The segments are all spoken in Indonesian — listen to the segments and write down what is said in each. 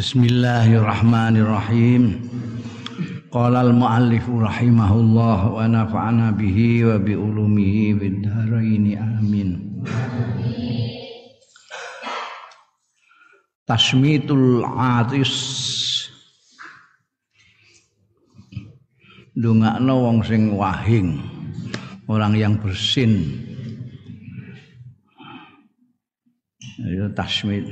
Bismillahirrahmanirrahim. Qala al-muallif rahimahullah wa nafa'ana bihi wa bi ulumihi bid amin. Tasmitul atis Dungakno wong sing wahing orang yang bersin itu tasmit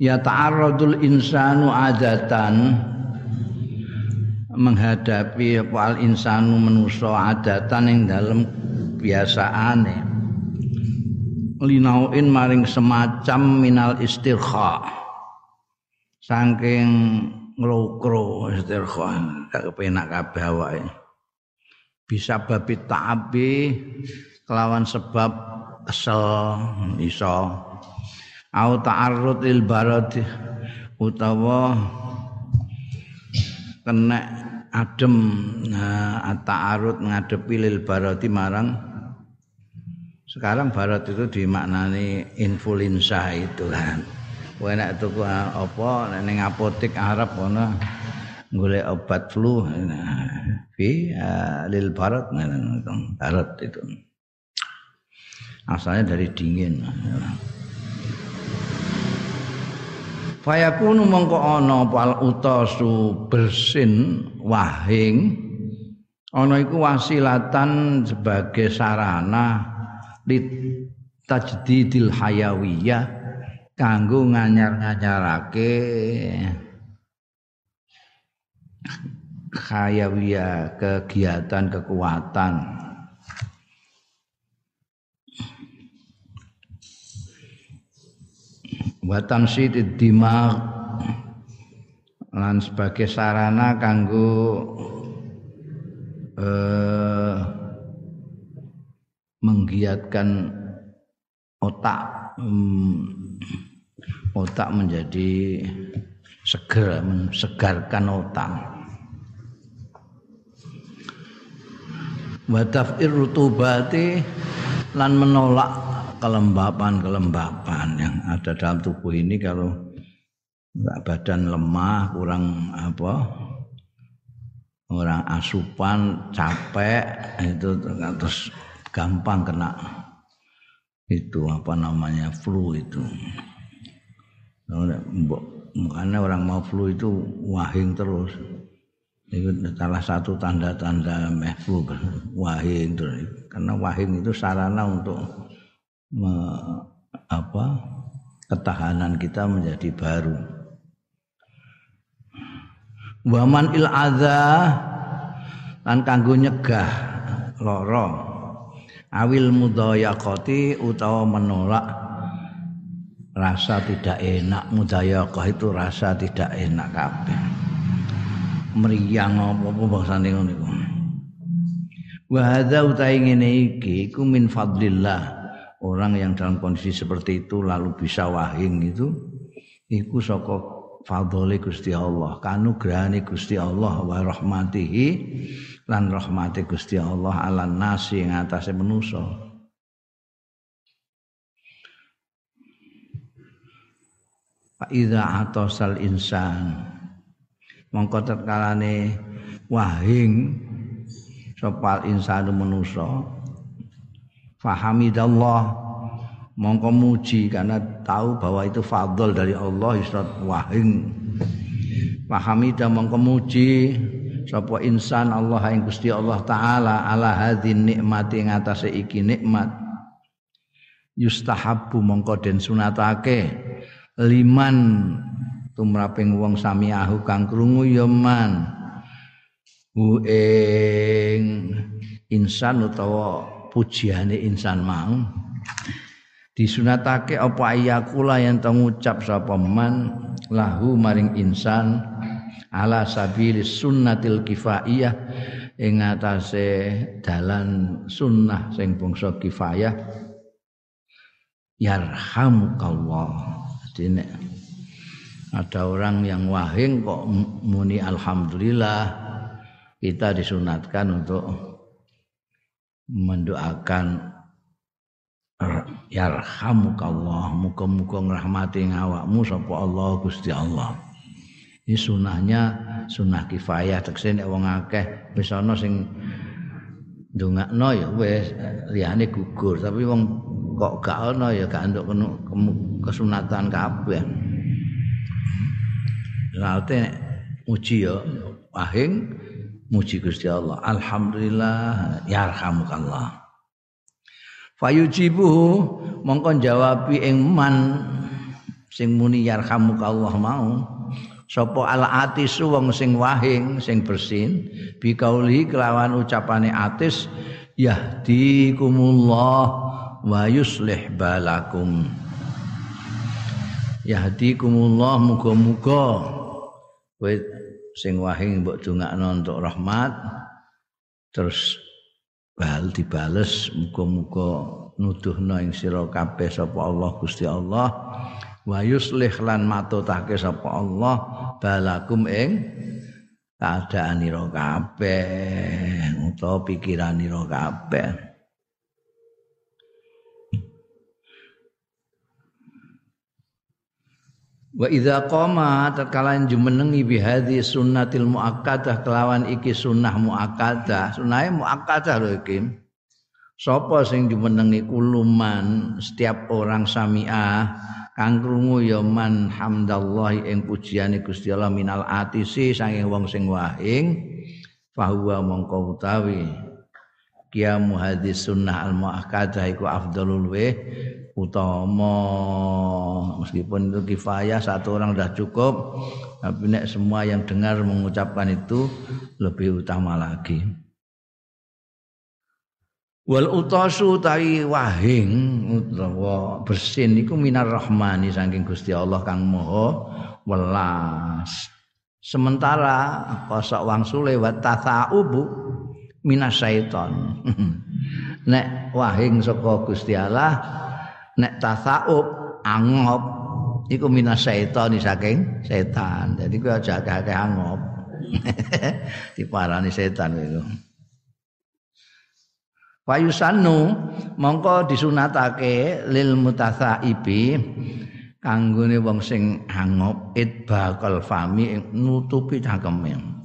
ya ta'arradul insanu adatan. Menghadapi al insanu menuso adatan yang dalam biasaane linauin maring semacam minal istirkha. Saking nglokro istirkha. Gak kepenak kabeh awake. Bisa babi ta'abi kelawan sebab kesel iso au ta'arrud lil barad utawa kena adem nah ta'arud ngadepi lil barati marang. Sekarang barat itu dimaknani influenza itu kan. Kowe nek tuku apa ning apotek Arab ngono golek obat flu fi lil barat barat itu. Asalnya dari dingin Fayakunu mongko ana pal utasu bersin wahing ana iku wasilatan sebagai sarana lit tajdidil hayawiyah kanggo nganyar-nganyarake hayawiyah kegiatan kekuatan wa tamsidid dimag lan sebagai sarana kanggo eh, menggiatkan otak hmm, otak menjadi seger mensegarkan otak. Wa taf'ir rutubati lan menolak kelembapan-kelembapan yang ada dalam tubuh ini kalau badan lemah, kurang apa? Orang asupan, capek itu terus gampang kena itu apa namanya flu itu. Makanya orang mau flu itu wahing terus. Itu salah satu tanda-tanda meh flu wahing terus. Karena wahing itu sarana untuk me, apa ketahanan kita menjadi baru. Waman il adza lan kanggo nyegah lara. Awil mudayaqati utawa menolak rasa tidak enak. Mudayaqah itu rasa tidak enak kabeh. Meriang apa-apa bangsane ngono iku. Wa hadza utahe ngene iki iku min fadlillah orang yang dalam kondisi seperti itu lalu bisa wahing itu iku saka fadhole Gusti Allah kanugrahane Gusti Allah wa rahmatihi lan rahmati Gusti Allah ala nasi ing atase manusa Fa idza atasal insan mongko tetkalane wahing sapa insanu manusa fahamidallah mongko muji karena tahu bahwa itu fadl dari Allah israt wahing. Fahamidah mongko muji sapa insan Allah yang Gusti Allah taala ala hadzin nikmati ngatasé iki nikmat. Yustahabbu mongko den sunatake. Liman tumraping wong samiahu kang krungu ya man. Ing insan utawa pujiane insan mau. Disunatake apa ayakula yang ngucap sapa man lahu maring insan ala sabili sunnatil kifaiyah ing atase dalan sunnah sing bangsa kifayah yarhamukallah. Jadi ada orang yang wahing kok muni alhamdulillah kita disunatkan untuk mendoakan yarhamukallah muga-muga ngrahmati ngawakmu sapa Allah Gusti Allah. Ini sunahnya sunah kifayah. Tekse nek wong akeh wis ana sing ndongakno ya wis liyane gugur. Tapi wong kok gak ana ya gak entuk kesunatan kabeh. Nek muji ya wahing muji Gusti Allah. Alhamdulillah yarhamukallah fayujibu mongko jawabi ing man sing muni yarhamukallah mau. Sapa al atisu wong sing wahing sing bersin. Bi kauli kelawan ucapane atis yahdikumullah wa yuslih balakum. Yahdikumullah muga-muga sing wahing mbok dongakno untuk rahmat terus bal dibales muga-muga nuduhna ing sira kabeh sapa Allah Gusti Allah. Wa yuslih lan matutake sapa Allah balakum ing keadaanira kabeh utawa pikiranira kabeh Wa idza qama tatkala jumenengi bi hadhi sunnatil muakkadah kelawan iki sunnah muakkadah. Sunnahe muakkadah lho iki. Sapa sing jumenengi kuluman setiap orang samiah kang krungu ya man hamdallah ing pujiane Gusti Allah minal atisi saking wong sing wahing fahuwa mongko utawi kiamu hadis sunnah al muakkadah iku afdalul wa utama. Meskipun itu kifayah satu orang sudah cukup tapi nek semua yang dengar mengucapkan itu lebih utama lagi. Wal utasu tawi wahing utawa bersin iku minar rahmani saking Gusti Allah kang moho welas. Sementara kosok wangsule wa tasaubu minas syaiton nek wahing saka Gusti Allah nek tasaub angop iku minas syaitan saking setan. Jadi kuwi aja akeh angop. Diparani setan itu. Wayusannu mongko disunatake lil mutasaibi kanggone wong sing angop it bakal fami nutupi cangkeme.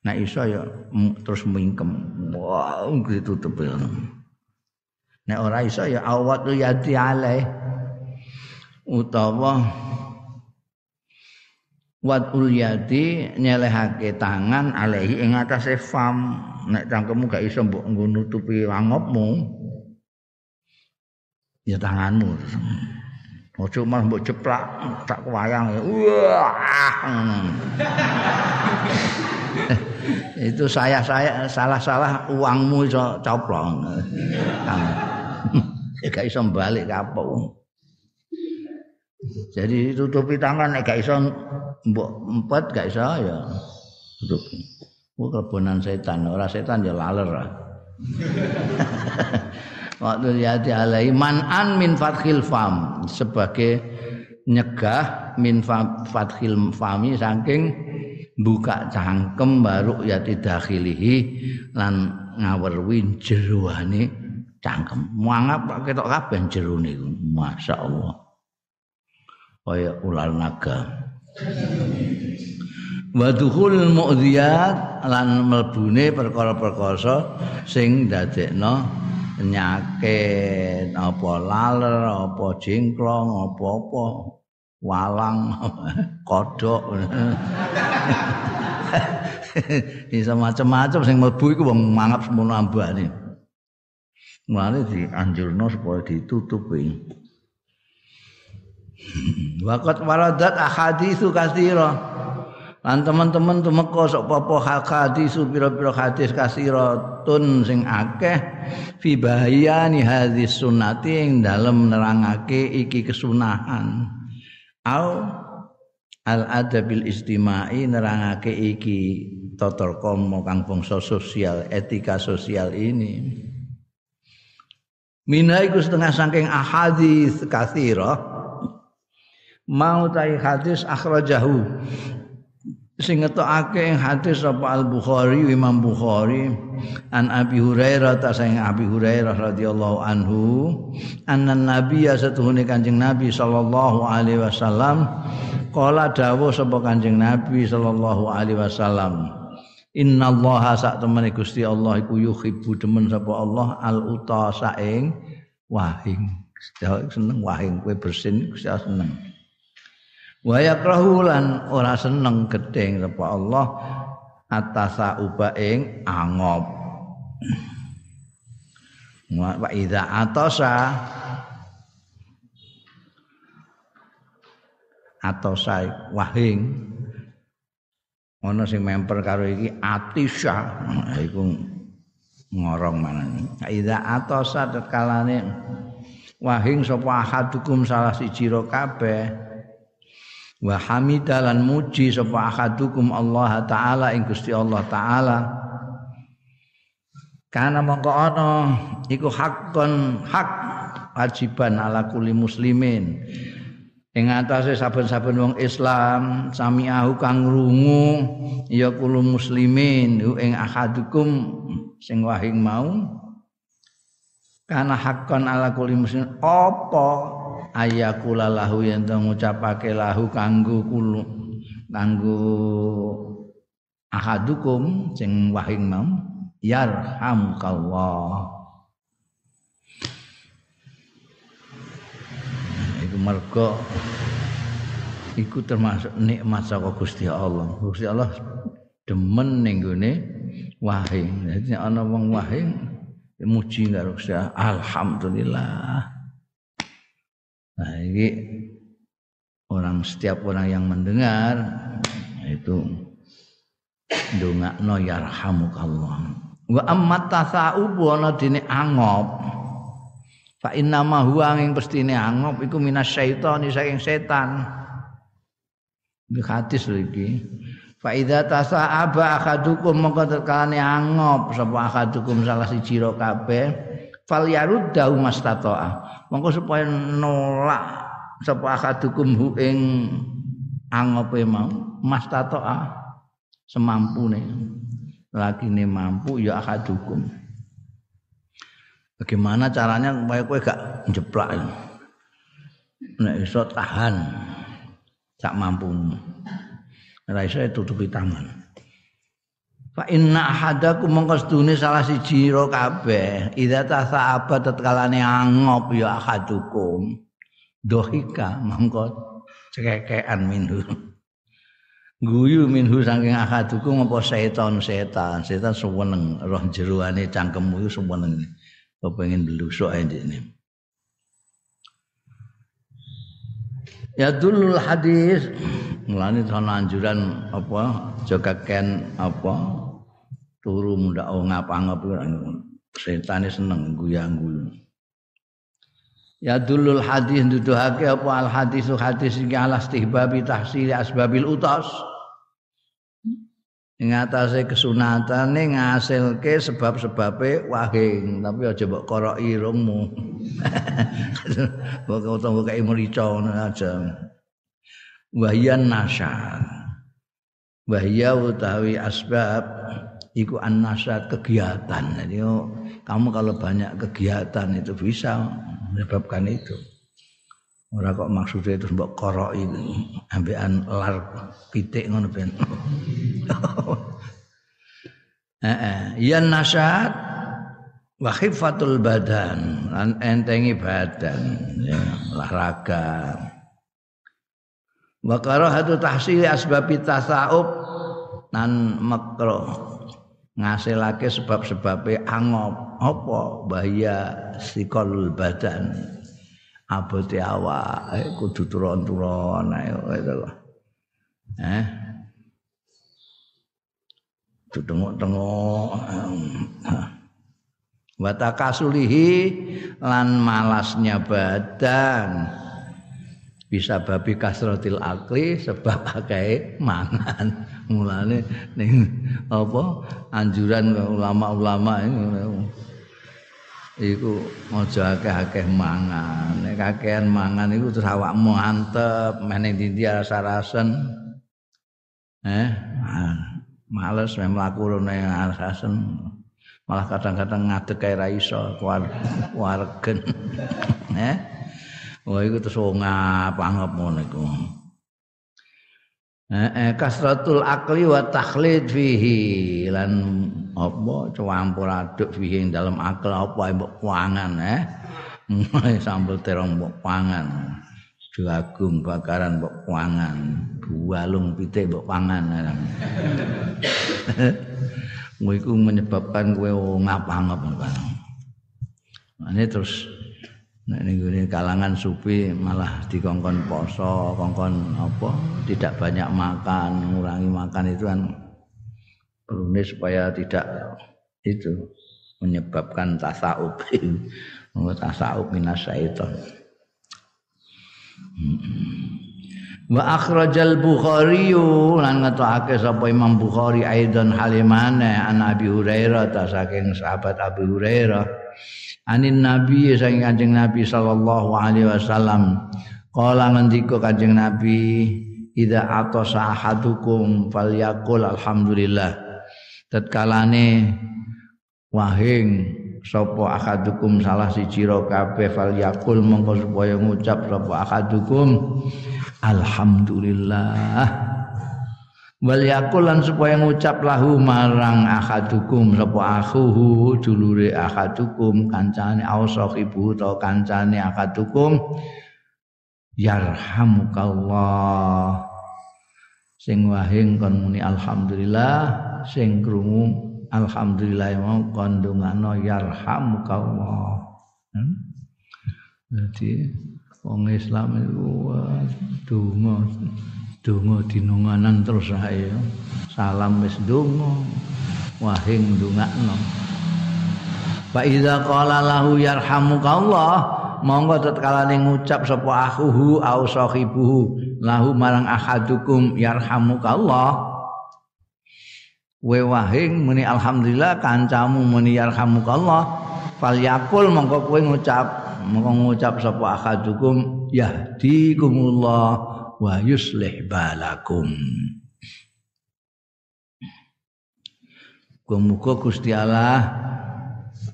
Nah iso ya terus mingkem. Wah, wow, ditutup ya. Nek ora iso ya awat yati alaih utawa wadul yadi nyelehake tangan alaihi ing atase fam nek cangkemmu gak iso mbok nutupi wangopmu ya tanganmu Ojo malah mbok jeplak tak wayang wah itu saya saya salah salah uangmu iso coplong gak iso balik kapok. Jadi tutupi tangan nek gak iso mbok empet gak iso ya tutupi. Ku kebonan setan, ora setan ya laler. Waktu yati alai man'an min fathil fam sebagai nyegah min fathil fami saking buka cangkem baru yati dakhilihi lan ngawerwi jeroane cangkem. Mangap ketok kabeh jero niku masyaallah. Kaya ular naga. Wa dukhul mu'dhiyat lan mlebune perkara-perkara sing dadekno penyakit apa laler apa jengklong apa-apa walang kodok bisa macam-macam sing mlebu iku wong mangap semono ambane Mulane dianjurno supaya ditutupi. Waqat waradat ahaditsu katsira. Lan teman-teman tumeka sok apa hadisu pira-pira hadis kasiratun sing akeh fi bahayani hadis sunnati ing dalem nerangake iki kesunahan. Au al adabil istimai nerangake iki tata krama kang bangsa sosial, etika sosial ini. Mina iku setengah saking ahadis kathira mau tai hadis akhrajahu sing ngetokake ing hadis sapa Al Bukhari Imam Bukhari an Abi Hurairah ta sayang Abi Hurairah radhiyallahu anhu anna nabi satuhune Kanjeng Nabi sallallahu alaihi wasallam qala dawuh sapa Kanjeng Nabi sallallahu alaihi wasallam Inna Allah sak temene Gusti Allah iku yuhibbu demen sapa Allah al utasa ing wahing. Seneng wahing kowe bersin Gusti seneng. Wa yakrahu lan ora seneng gedeng sapa Allah atasa uba ing angop. Wa idza atasa atosa. Wahing. Ana sing memper karo iki atisha. Iku ngorong mana idza atosa tekalane wahing sapa ahadukum salah siji kabeh wa hamidalan muji sapa ahadukum Allah taala ing Gusti Allah taala. Karena mongko ana iku hakon hak wajiban ala kuli muslimin. Ing atase saben-saben wong Islam samiahu kang rungu ya kulo muslimin ing ahadukum sing wahing mau. Karena hakon ala kuli muslimin apa ayakula lahu to ngucapake lahu kanggo kulo kanggo ahadukum sing wahing mau yarhamukallah iku mergo iku termasuk nikmat saka Gusti Allah. Gusti Allah demen ning gone wahing. Dadi ana wong wahing muji karo alhamdulillah Nah, ini orang setiap orang yang mendengar itu ndongakno yarhamukallah. Wa amma tasaubu ana dene angop. Fa inna ma huwa ing pestine angop iku minasyaitani saking setan. Iki hadis lho iki. Fa idza tasa'aba akadukum mongko tekane angop sapa akadukum salah siji ro kabeh fal yaruddahu mastata'a mongko supaya nolak sapa akadukum hu ing angope mau mastatoa semampune. Lakine mampu ya akadukum. Bagaimana caranya supaya kowe gak njeplak nek iso tahan sak mampumu ora iso tutupi tangan Fa inna ahadakum mongko sedune salah siji ro kabeh. Idza tasaba tetkalane angop ya ahadukum. Dohika mongko cekekean minhu. Guyu minhu saking ahadukum apa setan setan setan suweneng roh jeroane cangkemmu iku suweneng kepengin blusuk ae ndekne? Ya dulul hadis. Mulane ana anjuran apa? Jaga ken apa turu oh ngapa-ngapa setane seneng guyang-guyu Ya dulul hadis nuduhake apa al hadis hadis iki ala istihbabi tahsili asbabil utas ing atase kesunatane ngasilke sebab-sebabe wahing tapi aja mbok korok irungmu. Kok utawa kaya merica ngono aja. Wahyan nasyar wahya utawi asbab iku annasat kegiatan. Jadi oh, kamu kalau banyak kegiatan itu bisa menyebabkan itu. Ora kok maksudnya itu mbok korok itu ambekan lar pitik ngono ben. Heeh, ya nasat wa khifatul badan lan entengi badan ya olahraga. Wa karahatu tahsili asbabi tasaub nan makruh ngasilake sebab-sebabe angop. Apa? Bahaya sikol badan. Abote awak eh, kudu turun-turun ayo itu eh? Tengok-tengok wa takasulihi lan malasnya badan. Bisa babi kasrotil akli sebab akeh mangan mulane ning apa anjuran ulama-ulama iku aja akeh-akeh mangan. Nek kakean mangan iku terus awakmu antep meneh dindi rasa-rasen eh males meh mlaku rene asasen malah kadang-kadang ngadeg kae ra iso wargen eh wah iku terus ngap angep ngono eh kasratul akli wa takhlid fihi. Lan apa campur aduk fihi dalam akal apa mbok pangan eh? Mulai sambel terong mbok pangan. Jagung bakaran mbok pangan. Bualung pitik mbok pangan Kowe iku menyebabkan kowe ngap-ngap kan. Ini terus nek ning kalangan sufi malah dikongkon poso, kongkon apa tidak banyak makan, mengurangi makan itu kan perlu supaya tidak itu menyebabkan tasawuf. tasawuf minas syaitan. Hmm. wa akhrajal bukhari lan ngetokake sapa imam bukhari aidan halimane an abi hurairah ta saking sahabat abi hurairah anin nabi saking kanjeng nabi sallallahu alaihi wasallam. Kala ngendika kanjeng nabi idza atasa ahadukum falyakul alhamdulillah. Tatkalane wahing sapa akadukum salah siji ro kabeh falyakul mongko supaya ngucap sapa akadukum alhamdulillah wal yakulan supaya ngucap lahu marang akadukum sapa akhuhu dulure akadukum kancane au sahibu to kancane akadukum yarhamukallah. Sing wahing kon muni alhamdulillah sing krungu alhamdulillah mau kon ndongano yarhamukallah. Hmm? jadi wong Islam itu donga donga dinunganan terus ae. Salam wis donga wahing ndongakno. Fa idza qala lahu yarhamukallah monggo tatkala ngucap sapa akhuhu au sahibuhu lahu marang ahadukum yarhamukallah. We wahing muni alhamdulillah kancamu muni yarhamukallah. Fal yakul monggo kowe ngucap mongko ngucap sapa akadukum yahdikumullah wa yuslih balakum. Muga Gusti Allah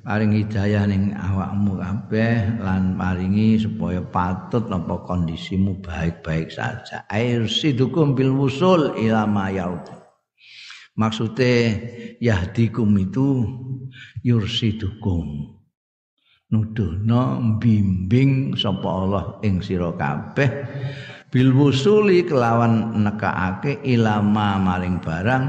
paring hidayah ning awakmu kabeh lan paringi supaya patut apa kondisimu baik-baik saja. Air sidukum bil wusul ila ma Maksudnya yahdikum itu yursidukum. Nuduhna bimbing sapa Allah ing sira kabeh bil wusuli kelawan nekaake ilama maring barang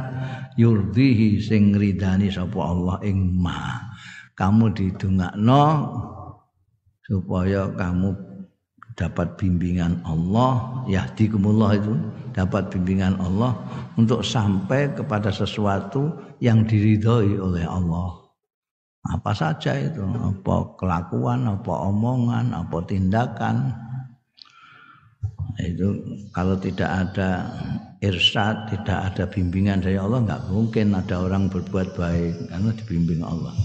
yurdihi sing ridani sapa Allah ing ma. Kamu didongakno supaya kamu dapat bimbingan Allah yahdikumullah itu dapat bimbingan Allah untuk sampai kepada sesuatu yang diridhoi oleh Allah. Apa saja itu? Apa kelakuan apa omongan apa tindakan itu kalau tidak ada irsyad tidak ada bimbingan dari Allah nggak mungkin ada orang berbuat baik karena dibimbing Allah.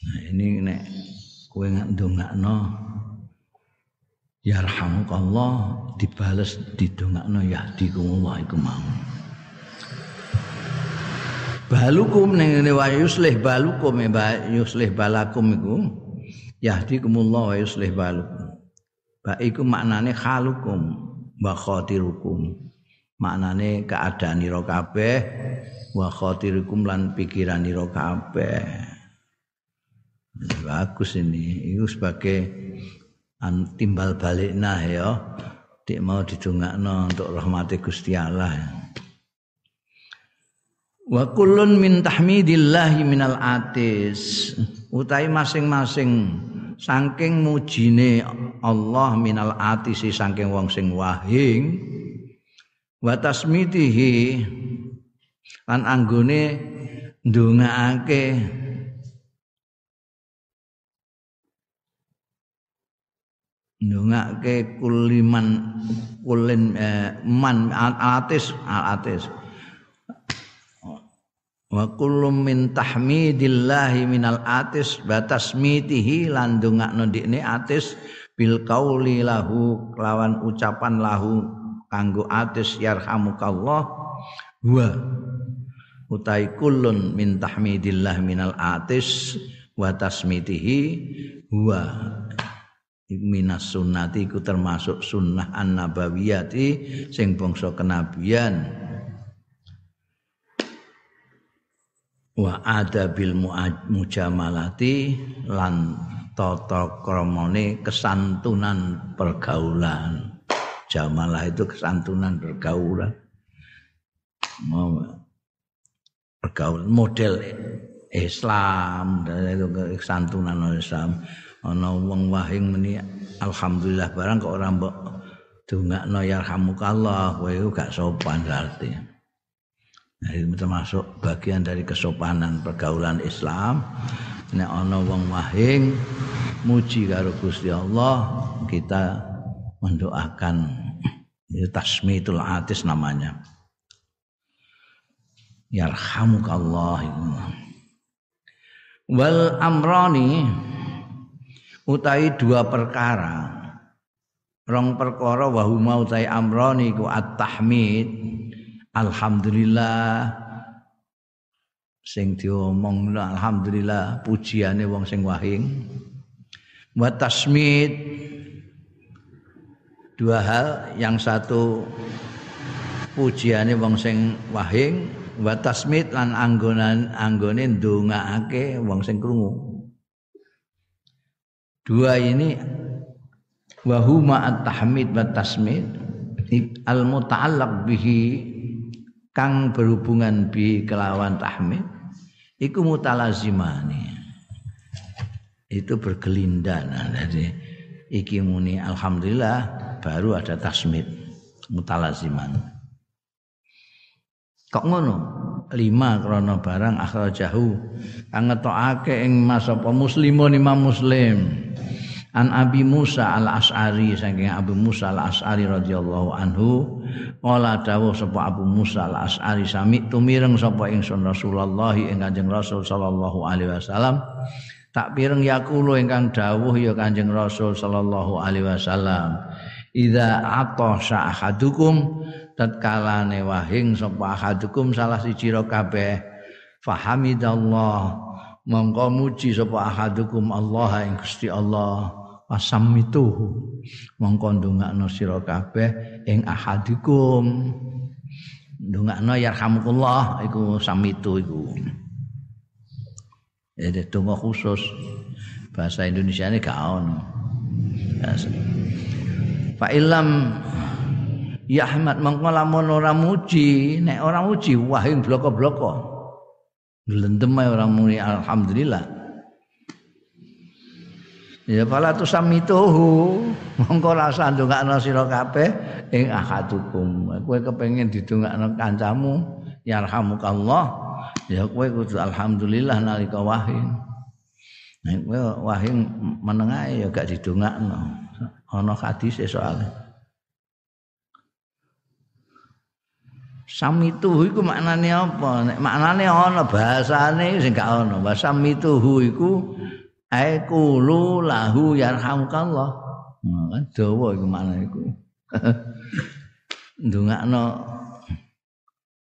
Nah ini nek kowe ndongakno yarhamukallah dibales didongakno yahdikumullah iku mau. Balukum ning ngene wa yuslih balukum ya yuslih balakum iku yahdikumullah wa yuslih balukum ba iku maknane khalukum wa khatirukum maknane keadaan ira kabeh wa khatirukum lan pikiran ira kabeh bagus ini itu sebagai timbal balik nah ya dik mau didongakno untuk rahmati Gusti Allah. Wa kullun min tahmidillahi minal atis. Utai masing-masing saking mujine Allah minal atisi saking wong sing wahing wa tasmitihi lan anggone ndongaake ndongake kuliman kulin eh, man atis atis wa kullu min tahmidillahi minal atis batas mitihi lan dongakno ndikne atis bil qauli lahu lawan ucapan lahu kanggo atis yarhamukallah. Wa utai kullun min tahmidillah minal atis wa tasmitihi wa minas sunnati iku termasuk sunnah an nabawiyati sing bangsa kenabian wa adabil mujamalati lan tata kramane kesantunan pergaulan. Jamalah itu kesantunan pergaulan. Pergaulan model Islam dan itu kesantunan Islam. Ana wong wahing meni alhamdulillah barang kok ora mbok dongakno yarhamukallah kowe gak sopan berarti nah, itu termasuk bagian dari kesopanan pergaulan Islam. Nek ana wong wahing muji karo Gusti Allah kita mendoakan itu tasmitul atis namanya. Yarhamukallah. Wal amrani utai dua perkara. Rong perkara wa huma utai amrani ku at-tahmid alhamdulillah. Sing diomong alhamdulillah pujiane wong sing wahing. Wa tasmid. Dua hal yang satu pujiane wong sing wahing. Wa tasmid lan anggonan anggone ndongaake wong sing krungu. Dua ini wa huma at-tahmid wa tasmid. Al muta'allaq bihi kang berhubungan bi kelawan tahmid iku mutalazimani. Itu berkelindan jadi iki muni alhamdulillah baru ada tasmid mutalaziman. Kok ngono? Lima krana barang akhrajahu. Kang ngetokake ing mas apa? Muslimun imam muslim. An Abi Musa al As'ari saking Abu Musa al As'ari radhiyallahu anhu qala dawuh sapa Abu Musa al As'ari sami tumireng sapa ingsun Rasulullah ing Kanjeng Rasul sallallahu alaihi wasallam. Tak pireng yakulo ingkang dawuh ya Kanjeng Rasul sallallahu alaihi wasallam. Idza atasha ahadukum tatkalane wahing sapa ahadukum salah siji kabeh. Fahamidallah mongko muji sapa ahadukum Allah ing Gusti Allah wasamituhu. Mongko ndongakno sira kabeh ing ahadukum ndongakno yarhamukallah iku samitu iku. Jadi donga khusus. Bahasa Indonesia ini gak ono. Fa ilam Ya Ahmad mengko lamun ora muji, nek ora muji wahing bloko-bloko. Glendem ae ora muni alhamdulillah. Ya fala tusamituhu mongko rasa ndongakno sira kabeh ing ahadukum. Kowe kepengin didongakno kancamu yarhamukallah ya kowe kudu alhamdulillah nalika wahing. Nek kowe wahing meneng ya gak didongakno. Ana hadis soalnya. Samituhu iku maknane apa? Nek maknane ana bahasane sing gak ana. Samituhu iku ae kulu lahu yarhamukallah. Nah, kan dawa iku maknane iku. Ndongakno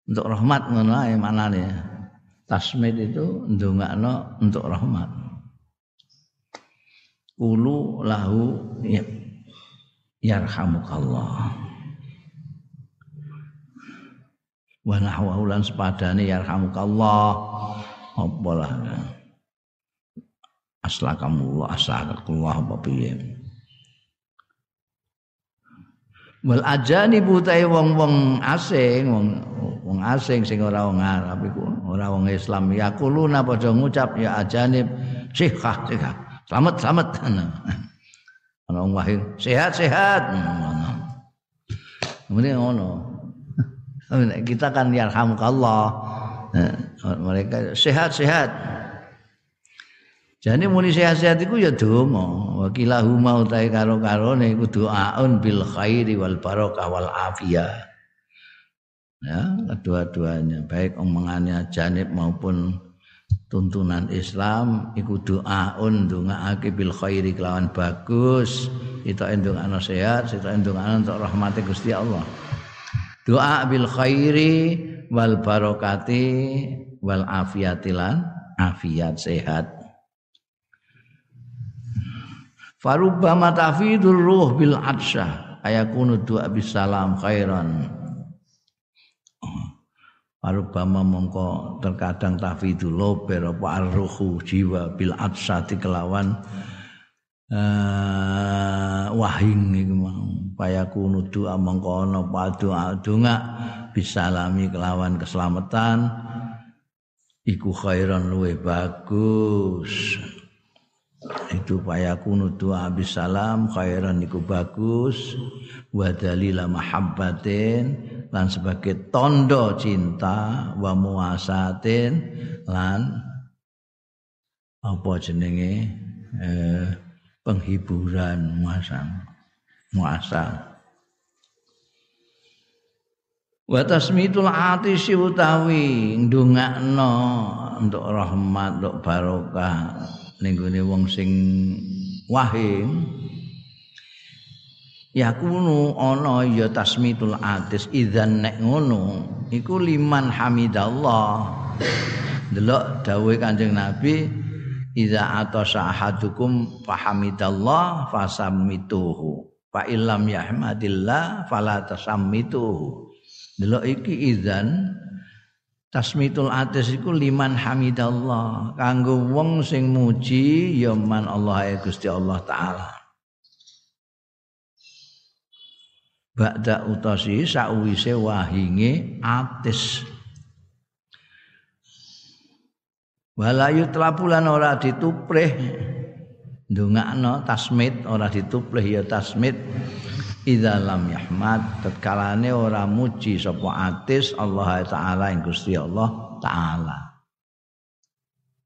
untuk rahmat ngono ae maknane. Tasmid itu ndongakno untuk rahmat. Kulu lahu ya, yarhamukallah. wa nahwahu lan sepadane yarhamukallah apa lah aslakamullah aslakamullah apa piye? Wal ajani butai wong-wong asing wong wong asing sing ora wong Arab iku ora wong Islam. Ya kuluna padha ngucap ya ajanib sihah sihah selamat selamat. Ana wong wahing sehat sehat ngono. Kemudian ngono, kita kan yarhamukallah. Mereka sehat-sehat jadi muni sehat-sehat itu ya donga. Wakilahuma utai karo-karone iku doaun bil khairi wal barokah wal afiyah. Ya kedua-duanya baik omongannya janib maupun tuntunan Islam iku doaun ndongaake bil khairi kelawan bagus. Itu endung anak sehat itu endung anak untuk rahmati Gusti Allah. Doa bil khairi wal barokati wal afiatilan afiat sehat Farubba matafidul ruh bil atsha ayakunu du'a bisalam khairan. Farubba mongko terkadang tafidul lober apa arruhu jiwa bil atsha kelawan uh, wahing iku mau. Payakunu du'a mongko ana doa donga bisalami kelawan keselamatan iku khairan luwe bagus itu payakunu doa bisalam khairan iku bagus wa dalila mahabbatin lan sebagai tondo cinta wa muasatin lan apa jenenge eh, penghiburan muasal muasal. Wa tasmitul atisi utawi ndongakno untuk rahmat untuk barokah ning wong sing wahing yakunu ana ya tasmitul atis idzan nek ngono iku liman hamidallah. Delok dawuhe Kanjeng Nabi idza atasa ahadukum fahamidallah fasammituhu fa illam yahmadillah fala tasammituhu. Delok iki idzan Tasmitul atis iku liman hamidallah kanggo wong sing muji ya man Allah ya Gusti Allah taala. Ba'da utasi sakwise wahinge atis. Walayu telapulan ora dituprih ndongakno tasmit ora dituprih ya tasmit idza lam yahmad tatkalane ora muji sapa atis Allah taala ing Gusti Allah taala.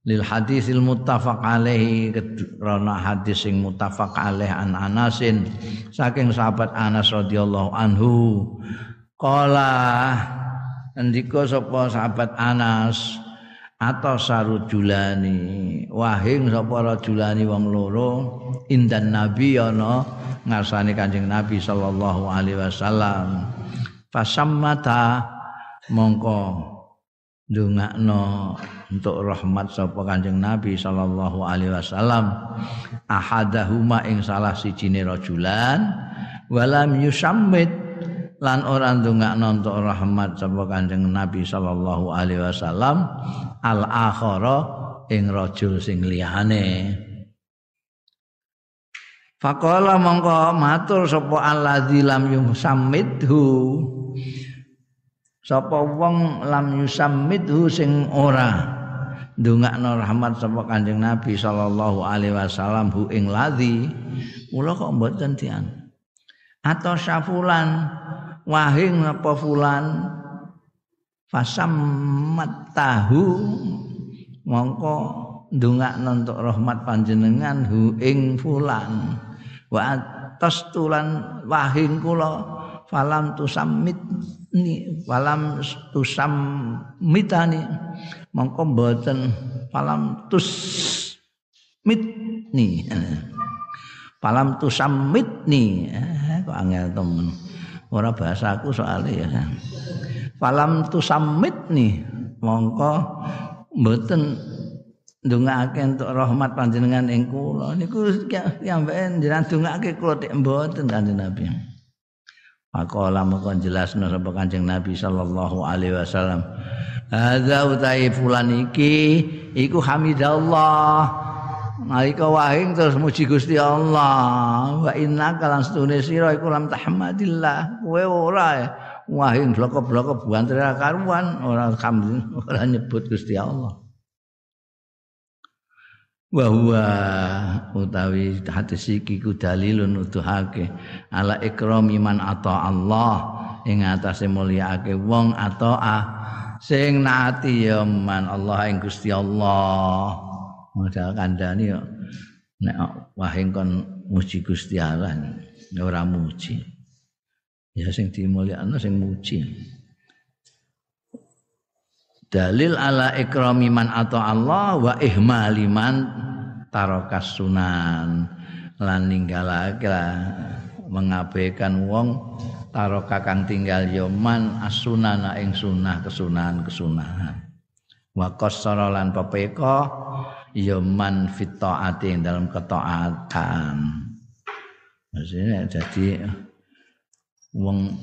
Lil hadisil muttafaq alaihi karena hadis sing muttafaq alaih an Anasin saking sahabat Anas radhiyallahu anhu. Qala ndika sapa sahabat Anas atau sarujulani wahing sapa rajulani wong loro indan nabi ana ngarsane Kanjeng Nabi sallallahu alaihi wasallam. Fasammata mongko ndongakno untuk rahmat sapa Kanjeng Nabi sallallahu alaihi wasallam. Ahadahuma ing salah sijine rajulan walam yusammit lan ora ndongakno untuk rahmat sapa Kanjeng Nabi sallallahu alaihi wasallam. Al akhara ing rajul sing liyane Faqala mongko matur sapa alladzi lam yusammidhu? Sapa wong lam yusammidhu sing ora? Ndongakno rahmat sapa Kanjeng Nabi sallallahu alaihi wasallam hu ing ladzi. Kula kok mboten tian atau syafulan wahing apa fulan? Fasammat tahu mongko ndongakno untuk rahmat panjenengan hu ing fulan wa atas tulan wahing kula falam tusammit ni falam tusammitani. Mongko mboten falam tus mitni falam tusammitni eh, kok angel temen ora bahasaku soalnya ya. Falam tusammitni mongko mboten ndongake entuk rahmat panjenengan ing kula niku kiambaken jenengan ndongake kula tek mboten kanjeng Nabi. Maqala moko jelasno sapa Kanjeng Nabi sallallahu alaihi wasallam. Hadza utai fulan iki iku hamidallah. Nalika wahing terus muji Gusti Allah. Wa inna kalan setune sira iku lam tahmadillah. Kowe ora wahing bloko-bloko buantre karuan ora ora nyebut Gusti Allah. Wa huwa utawi hadis iki ku dalilun utuhake ala ikrami man ata Allah ing atase mulyaake wong ataah sing naati ya man Allah ing Gusti Allah. Modal kandhani yo nek wahing kon muji Gusti Allah ora muji. Ya sing dimulyakno sing muji dalil ala ikrami man atau Allah wa ihmali man tarokas sunan. Lan ninggalake mengabaikan wong taroka kang tinggal yoman asunana ing sunah kesunahan kesunahan. Wa qassara lan pepeka yoman fit taati dalam ketaatan. Maksudnya jadi wong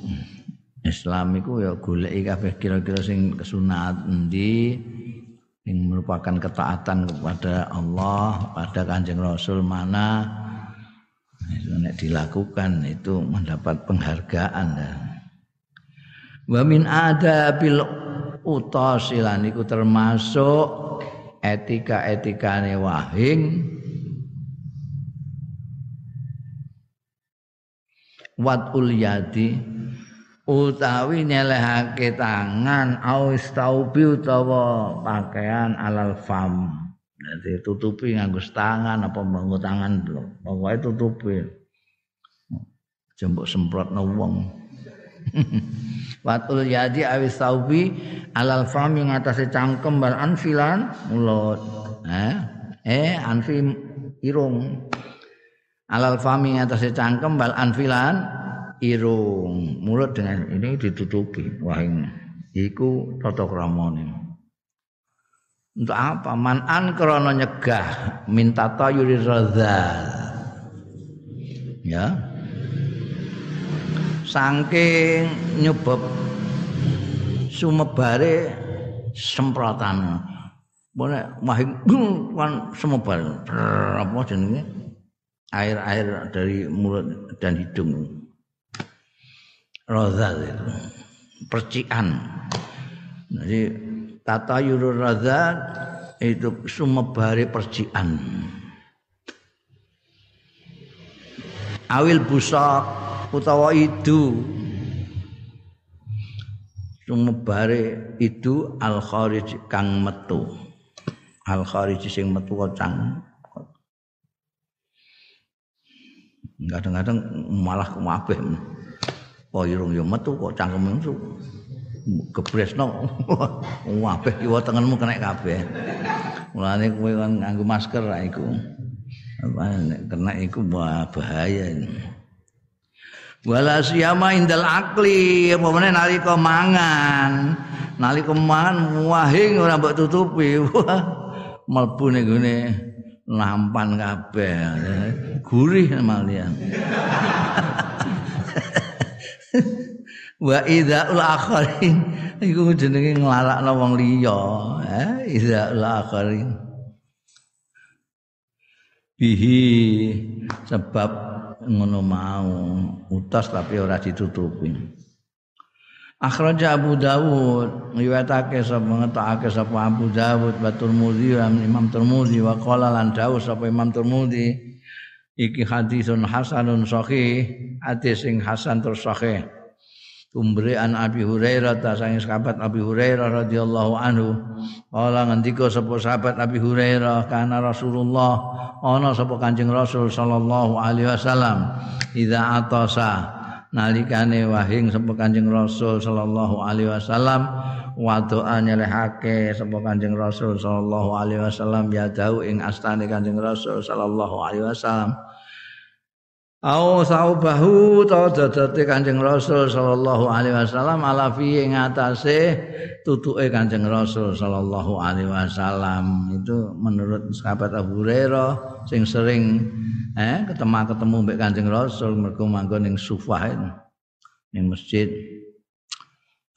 Islam iku ya goleki kabeh kira-kira sing kesunat endi yang merupakan ketaatan kepada Allah pada kanjeng Rasul mana itu nek dilakukan itu mendapat penghargaan ya. Wa min adabil utasilan iku termasuk etika-etikane wahing wadul yadi utawi nyelehake tangan au istaubi utawa pakaian alal fam jadi tutupi nganggo tangan apa nganggo tangan pokoke tutupi. Jembok semprot wong. Watul yadi awis saubi alal fam yang atasnya cangkem bal anfilan mulut. Eh, eh irung. Alal fam yang atasnya cangkem bal anfilan irung. Mulut dengan ini ditutupi. Wah ini. Iku tata kramane. Untuk apa? Man'an krono nyegah minta tayuri razal. Ya. Saking nyebab sumebare semprotan. Boleh mahing kan sumebar apa jenenge? Air-air dari mulut dan hidung. Razal itu. Percikan. Jadi Tata yurur razat itu sumebare percikan. Awil busak utawa itu sumebare itu al kharij kang metu. Al kharij sing metu kocang. Kadang-kadang malah kemabeh. Oh irung yo metu kok cangkem metu. Gebresno kabeh kiwa tengenmu kena kabeh. Mulane kowe kan nganggo masker ra iku. Kena iku bahaya wala siyama indal akli apa meneh nalika mangan. Nalika mangan wahing ora mbok tutupi. Mlebu ning gone nampan kabeh. Gurih malian wa idzaul akharin. Iku jenenge nglalakno wong liya eh idzaul akharin. Bihi sebab ngono mau utas tapi ora ditutupi. Akhraja Abu Dawud riwayatake sapa ngetokake sapa Abu Dawud wa Tirmidzi Imam Tirmidzi wa qala lan dawuh sapa Imam Tirmidzi iki hadisun hasanun sahih hadis sing hasan terus sahih. Tumbre an Abi Hurairah ta sange sahabat Abi Hurairah radhiyallahu anhu. Kala ngendika sapa sahabat Abi Hurairah kana Rasulullah. Ana sapa Kanjeng Rasul sallallahu alaihi wasallam idza atasa. Nalikane wahing sapa Kanjeng Rasul sallallahu alaihi wasallam wa doa nyelehake sapa Kanjeng Rasul sallallahu alaihi wasallam ya dau ing astane Kanjeng Rasul sallallahu alaihi wasallam Au saubahu ta dadate Kanjeng Rasul sallallahu alaihi wasallam ala fi ing atase tutuke Kanjeng Rasul sallallahu alaihi wasallam. Itu menurut sahabat Abu Hurairah sing sering eh ketemu ketemu mbek Kanjeng Rasul mergo manggon ning Sufah ning masjid.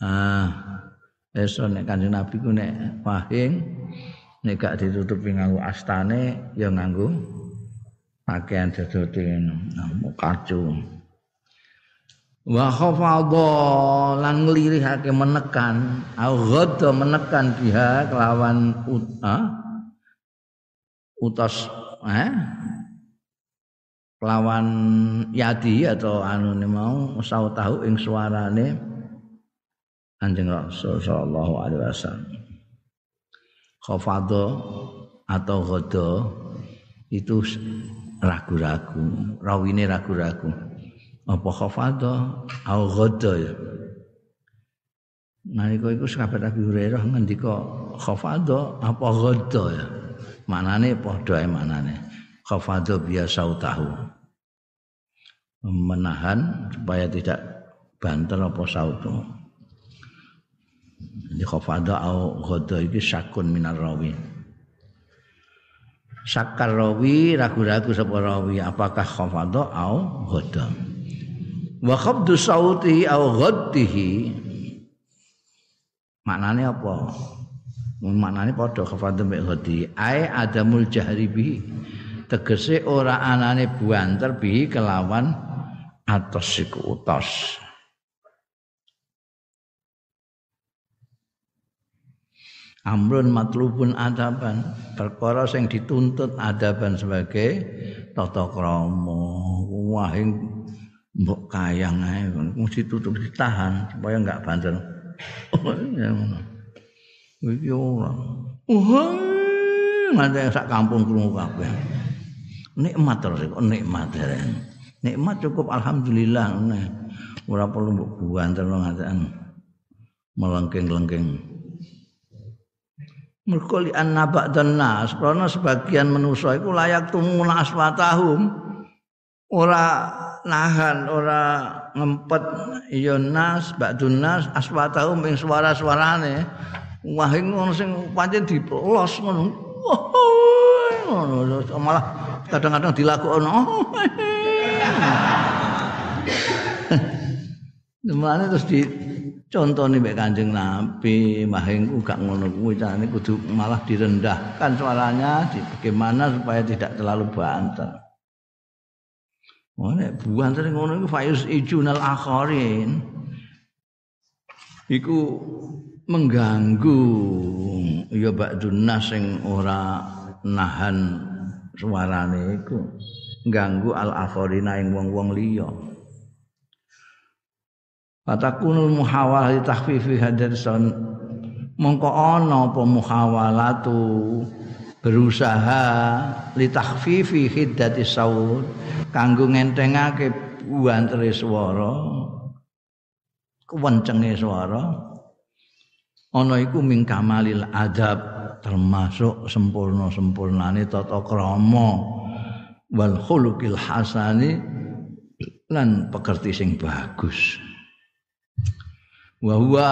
Ah esok nek Kanjeng Nabi ku nek wahing nek gak ditutupi nganggo astane ya nganggo pakaian dodote ngono. Kacu wa khafadha lan nglirihake menekan. Au ghadha menekan biha kelawan uta utas eh kelawan yadi atau anu mau usah tahu ing suarane. Kanjeng Rasul sallallahu alaihi wasallam. Khafadha atau ghadha itu ragu-ragu, rawine ragu-ragu. Apa khafadha au ghadha ya. Nalika iku sahabat Abi Hurairah ngendika khafadha apa ghadha ya. Manane padha ae manane. Khafadha biasa tahu. Menahan supaya tidak banter apa sautu jadi khafada au ghada iki syakun minar rawi Sakar rawi ragu-ragu sapa rawi apakah khafada au ghada wa khabdu sauti au ghaddihi. Maknane apa? Maknane padha khafada mek ghaddi. Ai adamul jahri bihi. Tegese ora anane buanter bihi kelawan atos iku utos amrun matlubun adaban. Perkara sing dituntut adaban sebagai tata krama. Wah mbok kayang ae. Mesti tutup ditahan supaya enggak banter iki ora. Wah nganti sak kampung krungu kabeh. Nikmat terus kok nikmat nikmat cukup alhamdulillah ora perlu mbok banter ngaten melengking-lengking mergo li anna ba'dan nas karena sebagian manusa iku layak tumuna aswatahum ora nahan ora ngempet ya nas ba'dun nas aswatahum ing suara-suarane. Wah ngono sing pancen dipelos ngono. Ngono malah kadang-kadang dilakoni Di mana terus di Contohnya mbek Kanjeng Nabi, mahing gak ngono kuwi carane kudu malah direndahkan suaranya di, bagaimana supaya tidak terlalu banter. Nek banter ngono iku fayus ijunal akharin. Iku mengganggu ya ba'dun nas sing ora nahan suarane iku. Ganggu al akharina ing wong-wong liya. Fatakunul muhawalah li takhfifi son. Mongko ana apa muhawalatu? Berusaha li takhfifi hiddati saud. Kanggo ngentengake buantere swara. Kewencenge swara. Ana iku ming kamalil adab termasuk sempurna-sempurnane tata krama. Wal hasani lan pekerti sing bagus wa huwa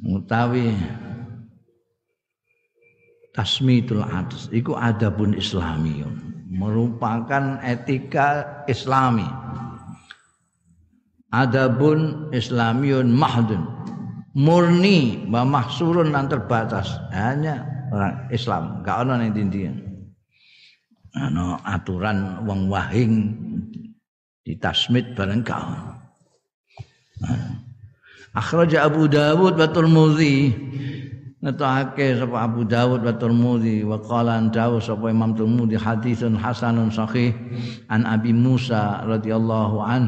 mutawi tasmitul atas iku adabun islamiyun. Merupakan etika islami. Adabun islamiyun mahdun. Murni wa mahsurun dan terbatas. Hanya orang Islam. Gak ono ning dindian aturan wong wahing. Ditasmit bareng gak Akhraja Abu Dawud wa Tirmidzi. Ngetokake sapa Abu Dawud wa Tirmidzi wa qala dawu sapa Imam Tirmidzi haditsun hasanun sahih an Abi Musa radhiyallahu an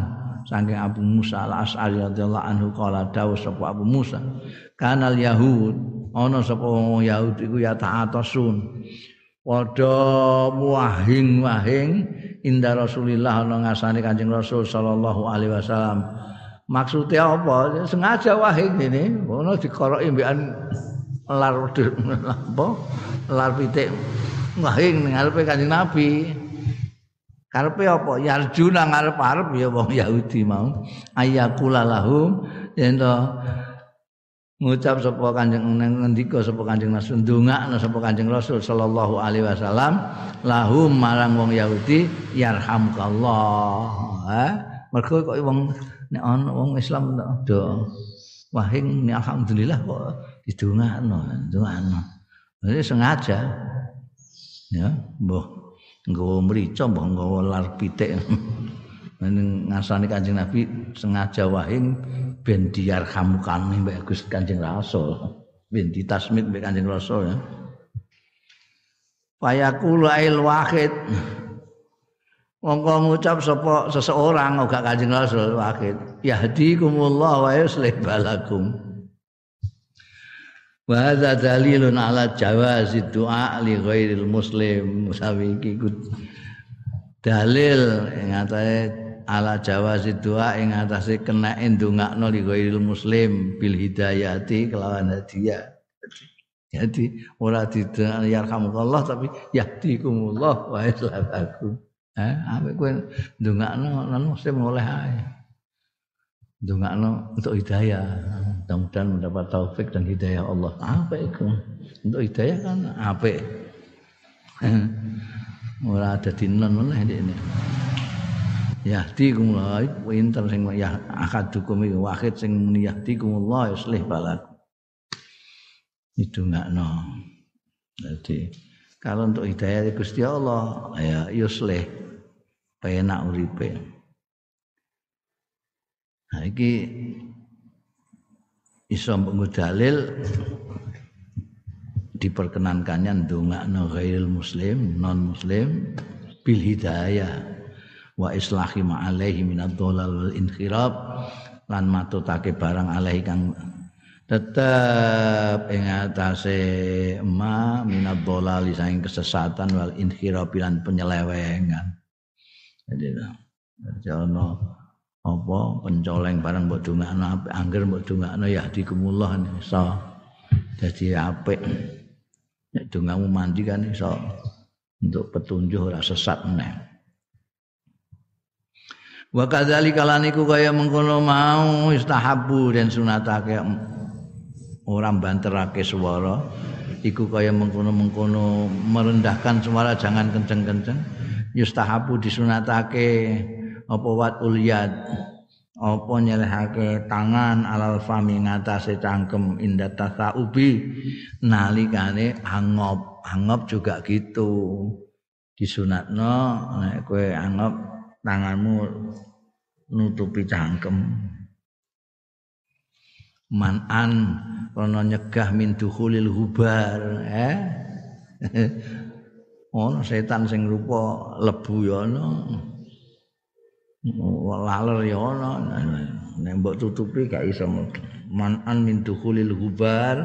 saking Abu Musa al-Asy'ari radhiyallahu anhu qala dawu sapa Abu Musa kanal Yahud. Ana sapa wong Yahud iku ya ta'atasun. Padha wahing-wahing inda Rasulillah ana ngasani Kanjeng Rasul sallallahu alaihi wasallam Maksudnya apa? Sengaja wahing ini, ngono dikoroki mbekan lar apa? Lar pitik wahing ning ngarepe Kanjeng Nabi. Karepe apa? Yarjuna ngarep-arep ya wong Yahudi mau. Ayakula lahum yen ngucap sapa Kanjeng ngendika sapa Kanjeng Rasul ndongakno sapa Kanjeng Rasul sallallahu alaihi wasallam lahum marang wong Yahudi yarhamkallah. Ha? Mergo kok wong nek ana wong Islam do. Wahing ni alhamdulillah kok didongakno dongakno jadi sengaja ya mbah nggawa mrica mbah nggawa lar pitik. Ngasani Kanjeng Nabi sengaja wahing ben diarhamkan mbek Gus Kanjeng Rasul ben ditasmid mbek Kanjeng Rasul ya. Fayaqulu ail wahid Mongko ngucap sapa seseorang uga Kanjeng Rasul wakil. Yahdikumullah wa yuslih balakum. Wa hadza dalilun ala jawazi du'a li ghairil muslim. Musawi iki dalil ing atase ala jawazi du'a ing atase kena ndongakno li ghairil muslim bil hidayati kelawan hadiah. Jadi ora didayarhamukallah tapi yahdikumullah wa yuslih balakum. Eh, ambek kowe ndongakno non muslim oleh ae. Dongakno untuk hidayah. Mudah-mudahan mendapat taufik dan hidayah Allah. Apa itu? Untuk hidayah kan apa? Ora ada dinon oleh ini. Yahdi kumullah pinter sing ya akadukum iku wahid sing muni yahdi kumullah yuslih balakum. Itu enggak no. Jadi kalau untuk hidayah Gusti Allah ya yuslih penak uripe. Nah, iki iso dalil diperkenankannya ndongakno ghairil muslim, non muslim bil hidayah wa islahi ma alaihi minad dhalal wal inkhirab lan matutake barang alaihi kang tetep ing atase ma minad dhalal saing kesesatan wal inkhirab lan penyelewengan. Jadi jadi ono apa pencoleng barang mbok dongakno apik angger mbok dongakno ya dikumullah iso dadi apik nek dongamu mandi kan iso untuk petunjuk ora sesat meneh wa kadzalika laniku kaya mengkono mau istahabu dan sunatake orang banterake swara. Iku kaya mengkono-mengkono merendahkan suara jangan kenceng-kenceng. Yustahabu disunatake apa wat ulyad apa nyelehake tangan alal fami ngatasé cangkem inda tasaubi. Nalikane angop angop juga gitu. Disunatno nek kowe angop tanganmu nutupi cangkem manan kono nyegah min dukhulil hubar eh ono setan sing rupa lebu ya ono laler ya ana. Nek mbok tutupi gak iso manan min dukhulil hubar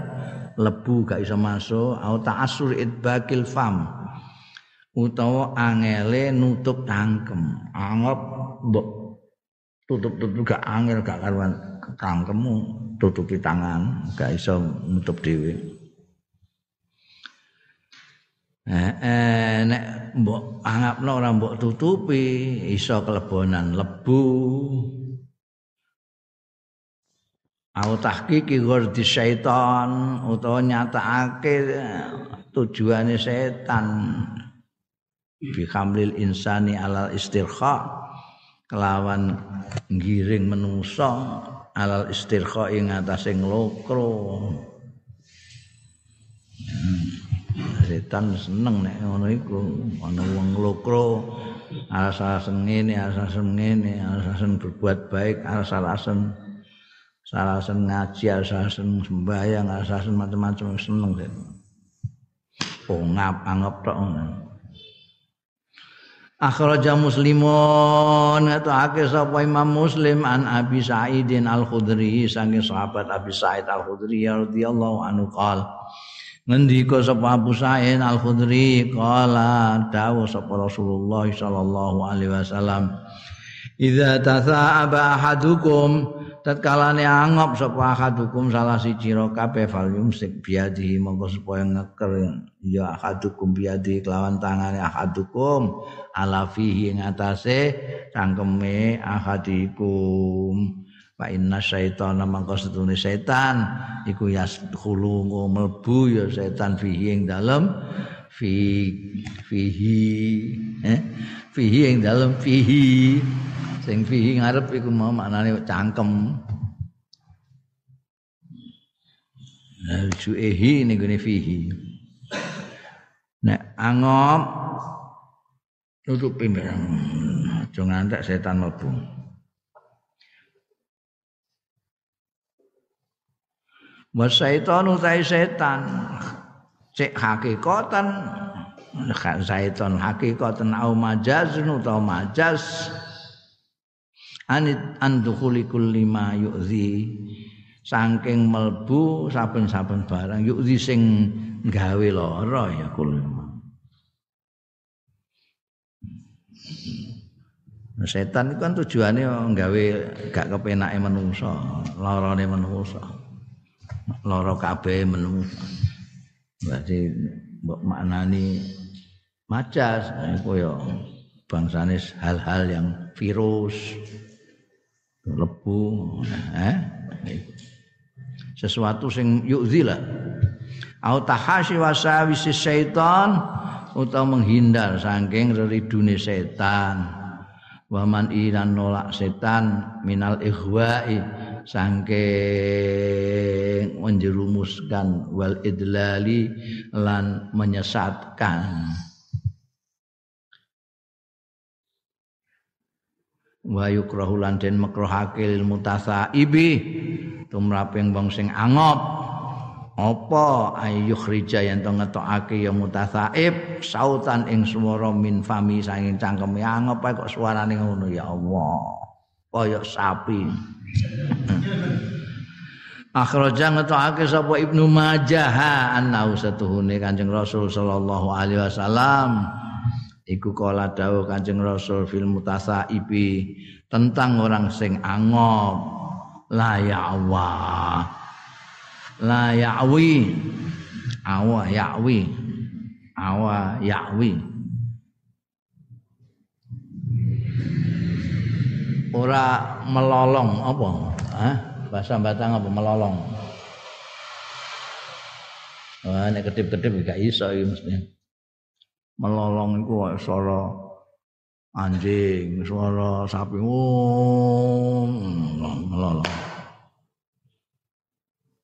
lebu gak iso masuk au ta'assur idbakil fam. Utawa angele nutup cangkem anggap mbok tutup-tutup gak angel gak karuan cangkemmu tutupi tangan gak iso nutup dhewe. Eh, eh, nek mbok anggapno ora mbok tutupi iso kelebonan lebu. Au tahqiqi ghurdi syaitan utawa nyatakake tujuane setan. Bi hamlil insani alal istirkha kelawan ngiring menungso alal istirkha ing atase nglokro. Hmm. setan seneng nek ngono iku. Ana wong lokro alasan ngene alasan ngene alasan berbuat baik alasan alasan ngaji alasan sembahyang alasan macam-macam seneng oh ngap anggap tok Akhraja Muslimun. Atau akeh sapa Imam Muslim an Abi Sa'idin Al-Khudri saking sahabat Abi Sa'id Al-Khudri radhiyallahu anhu qala ngendika sapa Abu Sa'id Al-Khudri qala dawu sapa Rasulullah sallallahu alaihi wasallam Idza tasa'aba ahadukum tatkalane angop sapa ahadukum salah siji ro kabeh fal yumsik biadi monggo supaya ngeker. Ya ahadukum biadi kelawan tangane ahadukum ala fihi ngatasé cangkeme ahadikum Fa inna syaitana mangko setune setan. Iku yaskhulu mlebu ya setan fihi ing dalem fi fihi eh fihi ing dalem fihi sing fihi ngarep iku mau maknane cangkem Nah, suehi ini gini fihi. Nek angop tutupi mbak. Jangan ngantek setan mlebu. Wasaitonu tai setan cek hakikatan syaitan hakikatan au majazun utawa majaz anit andukhuli kulli ma yu'zi saking melbu saben-saben barang yu'zi sing gawe lara ya kulli Setan itu kan tujuannya nggawe gak kepenake menungso, larane menungso. loro kabeh menungso. Berarti maknani majas iku ya bangsane hal-hal yang virus lebu eh? Sesuatu sing yu'zi lah au tahashi wasawisi syaitan utawa menghindar saking reridune setan. Waman ilan nolak setan minal ikhwa'i saking menjerumuskan wal idlali lan menyesatkan wa yukrahu lan den makruhake lil mutasaibi tumraping wong sing angop apa ayu khrija yen to ngetokake ya mutasaib sautan ing swara min fami sanging cangkeme angop kok suarane ngono ya Allah. Kaya sapi. Akhraja ngetokake sapa Ibnu Majah annau satuhune Kanjeng Rasul sallallahu alaihi wasallam iku kala dawuh Kanjeng Rasul fil mutasaibi tentang orang sing angop. La ya'wa. La ya'wi. Awa ya'wi. Awa ya'wi. Ora melolong apa? Hah? bahasa batang apa? Melolong. Wah, nek kedip-kedip gak iso iki mesti melolong iku suara anjing, suara sapi, oh, melolong.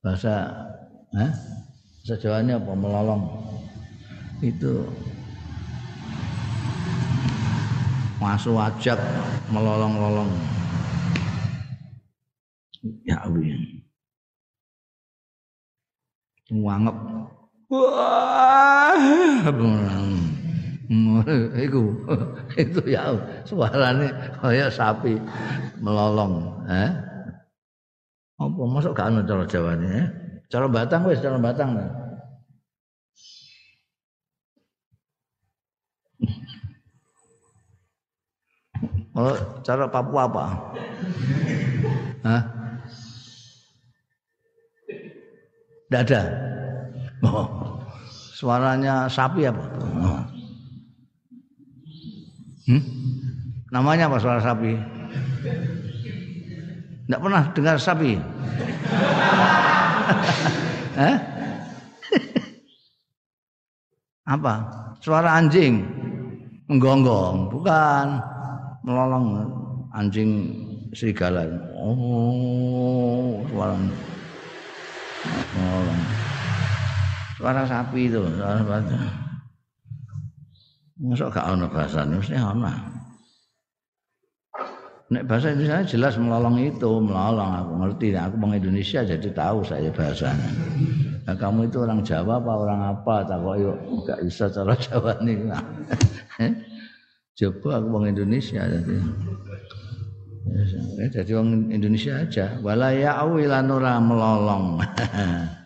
Bahasa, eh? Bahasa Jawanya apa? Melolong. Itu masuk ajak melolong-lolong. Ya, Wangep. Wah, iku itu ya suarane kaya sapi melolong eh apa masuk gak ono cara jawane eh? cara batang wis cara batang nah. Oh, cara Papua apa? Hah? Tidak ada. Oh, suaranya sapi apa? Oh. Hmm? Namanya apa suara sapi? Tidak pernah dengar sapi? apa? Suara anjing menggonggong, bukan melolong anjing serigala. Oh, suara melolong. Suara sapi itu, suara sapi. Masuk gak ono bahasa mesti ono. Nek bahasa Indonesia jelas melolong itu, melolong aku ngerti. Aku orang Indonesia jadi tahu saya bahasanya. Nah, kamu itu orang Jawa apa orang apa? Tak kok yuk gak bisa cara Jawa nih. Coba aku orang Indonesia jadi. Ya, jadi orang Indonesia aja. Walaya awilanura melolong.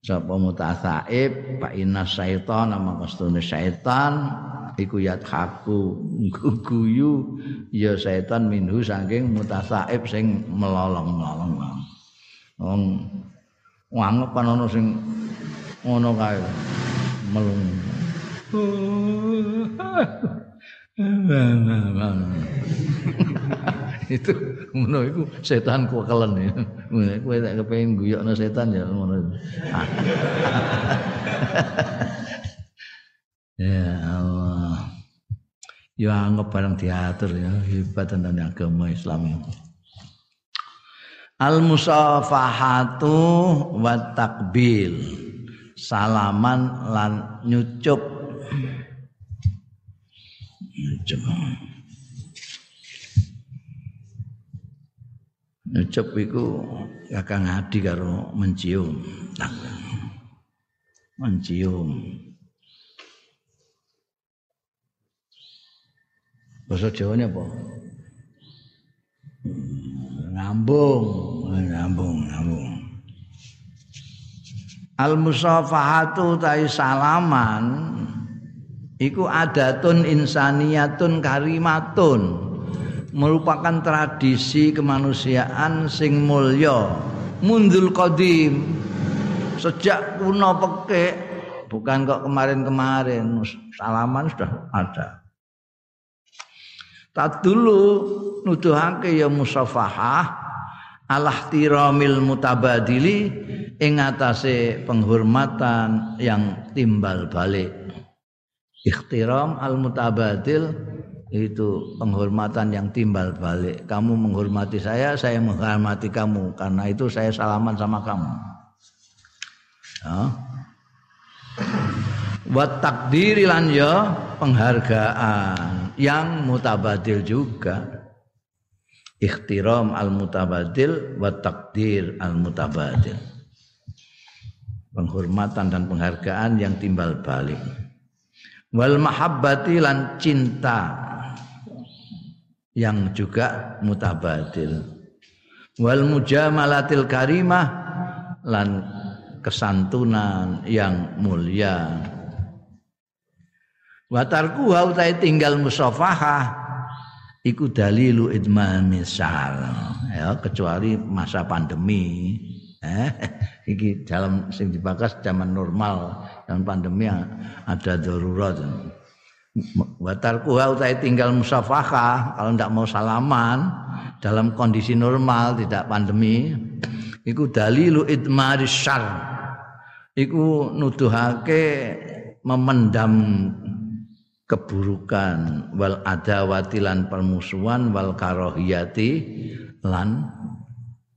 sapa mutasaib fa inna syaitan nama kastune syaitan iku yathaku guyu ya syaitan minhu saking mutasaib sing melolong-melolong. Wong wangep ana sing ngono kae melung itu ngono iku setan kuwekelen ya. Kowe nek kepengin guyokno setan ya ngono. ya Allah. Ya anggap barang diatur ya hebat tentang agama Islam ini. Al musafahatu wa takbil. Salaman lan nyucup. Nyucup. Nyucup iku kakang ngadi karo mencium. Mencium. Bahasa Jawa ini apa? Ngambung, ngambung, ngambung. Al musafahatu tai salaman iku adatun insaniyatun karimatun. Merupakan tradisi kemanusiaan sing mulya. Mundul qadim. Sejak kuno peke bukan kok kemarin-kemarin salaman sudah ada. Dulu nuduhake ya musafahah alahtiramil mutabadili ing atase penghormatan yang timbal balik ikhtiram al mutabadil itu penghormatan yang timbal balik. Kamu menghormati saya saya menghormati kamu. Karena itu saya salaman sama kamu. Ya. wa takdiri ya penghargaan yang mutabadil juga. Ikhtiram al mutabadil wa takdir al mutabadil penghormatan dan penghargaan yang timbal balik wal mahabbati lan cinta. Yang juga mutabadil wal mujamalatil karimah lan kesantunan yang mulia. Wa tarkuha tinggal musafahah iku dalilu idman misal ya kecuali masa pandemi eh iki dalam sing dibakas zaman normal dan pandemi ada darurat. Watarku utai tinggal musafahah kalau tidak mau salaman dalam kondisi normal tidak pandemi. Iku dalilu idmaris syar. Iku nuduhake memendam keburukan wal adawati lan permusuhan wal karohiyati lan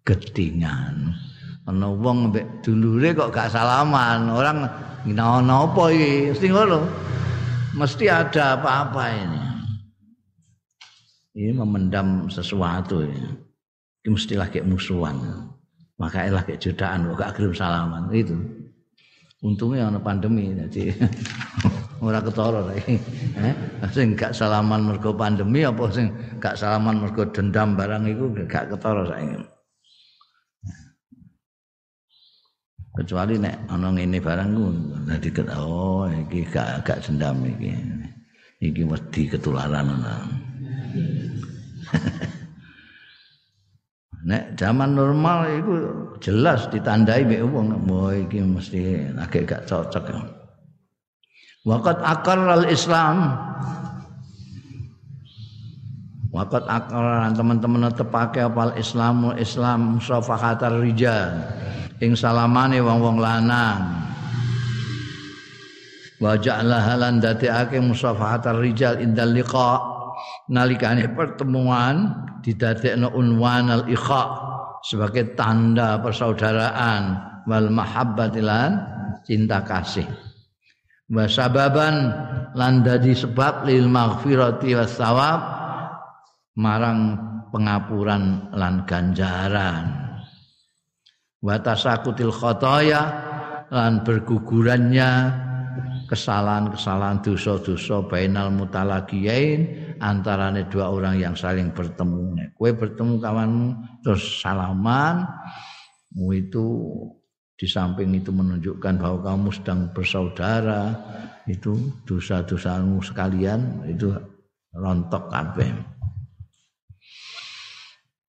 gedingan ana wong mbek dulure kok gak salaman. Orang ngina apa iki? Mesti ngono. Mesti ada apa-apa ini. Ini memendam sesuatu ya. ini mesti lagi musuhan. Makanya lagi jodaan kok gak kirim salaman? Itu untungnya ana pandemi jadi ora ketara saiki. Eh, sing gak salaman mergo pandemi apa sing gak salaman mergo dendam barang iku gak ketara saiki. Kecuali nek ana ngene barang ku dadi oh iki gak gak dendam iki. Iki mesti ketularan ana. Nek zaman normal itu jelas ditandai mek wong, iki mesti agak gak cocok. Waqat al Islam Waqat akar teman-teman tepake apal Islam Islam musafahatar rijal ing salamane wong-wong lanang. Wa ja'ala halan dadekake musafahatar rijal indal liqa. Nalikane pertemuan didadekno unwan al ikha sebagai tanda persaudaraan wal mahabbatilan cinta kasih. Wa sababan lan dadi sebab lil maghfirati was marang pengapuran lan ganjaran wa tasakutil khotoya lan bergugurannya kesalahan-kesalahan dosa-dosa bainal mutalaqiyain antarane dua orang yang saling bertemu. Kue bertemu kawanmu terus salaman itu di samping itu menunjukkan bahwa kamu sedang bersaudara itu dosa-dosamu sekalian itu rontok kabeh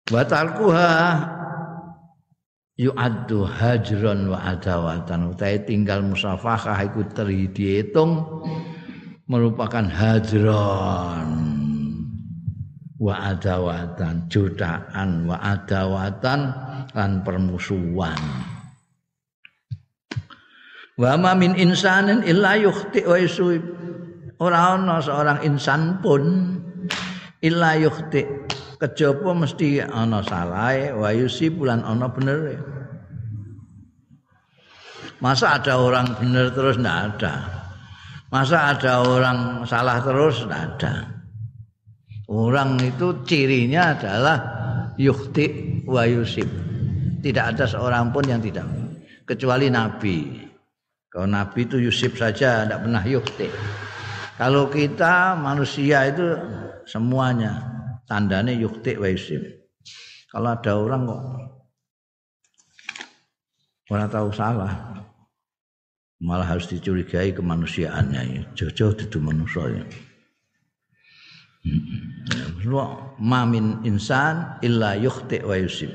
batalkuha yu'addu hajron wa adawatan utai tinggal musafahah itu terhitung merupakan hajron wa adawatan jutaan wa adawatan dan permusuhan Wa ma min insanin illa yukhti wa yusuib. Ora ana seorang insan pun illa yukhti. Kejaba mesti ana salah wa yusib bulan ana bener. Masa ada orang benar terus ndak ada. Masa ada orang salah terus ndak ada. Orang itu cirinya adalah yukhti wa yusib. Tidak ada seorang pun yang tidak kecuali nabi. Kalau Nabi itu Yusuf saja tidak pernah yukti. Kalau kita manusia itu semuanya tandanya yukti wa Yusuf. Kalau ada orang kok orang tahu salah, malah harus dicurigai kemanusiaannya. Jauh-jauh itu manusia. Ya. Mamin insan illa yukti wa Yusuf.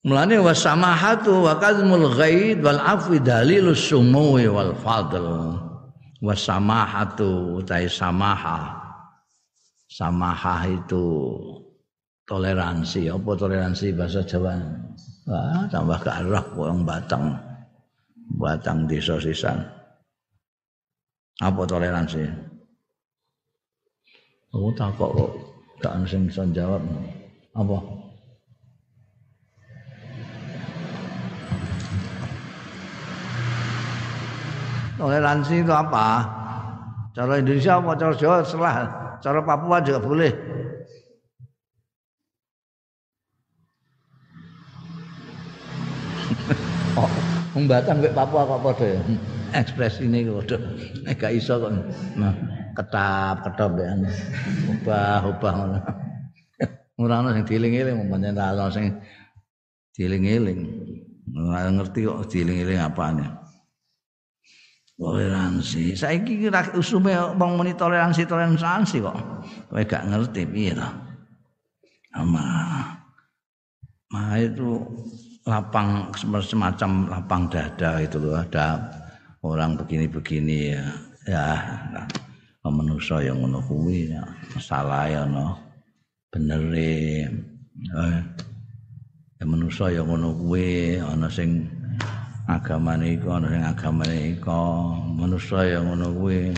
Mulane wasamahatu wa kazmul ghaid wal afwi dalilus sumuwi wal fadl. Wasamahatu utai samaha samahah itu toleransi. Apa toleransi bahasa Jawa? Wah tambah arah wong batang. Batang desa sisan. Apa toleransi? Aku takok kok gak sing bisa jawab. Apa? Toleransi itu apa? Cara Indonesia apa cara Jawa? Setelah cara Papua juga boleh oh, Batam mek Papua kok padha ya. Ekspresine kok padha. Gak iso kok. Nah, ketap ketop ya. Ubah ubah ngono. Ora ono sing dieling-eling pancen ra ono sing dieling-eling. Ora ngerti kok dieling-eling apane. Toleransi. Saiki kira usume wong muni toleransi toleransi kok. Kowe gak ngerti piye to. Ama. Nah itu lapang semacam lapang dada itu loh ada orang begini-begini ya ya nah, manusia yang ngono kuwi ya salah ya no bener e ya manusia yang ngono kuwi ana sing agamane iku ana sing agamane iku manusia yang ngono kuwi.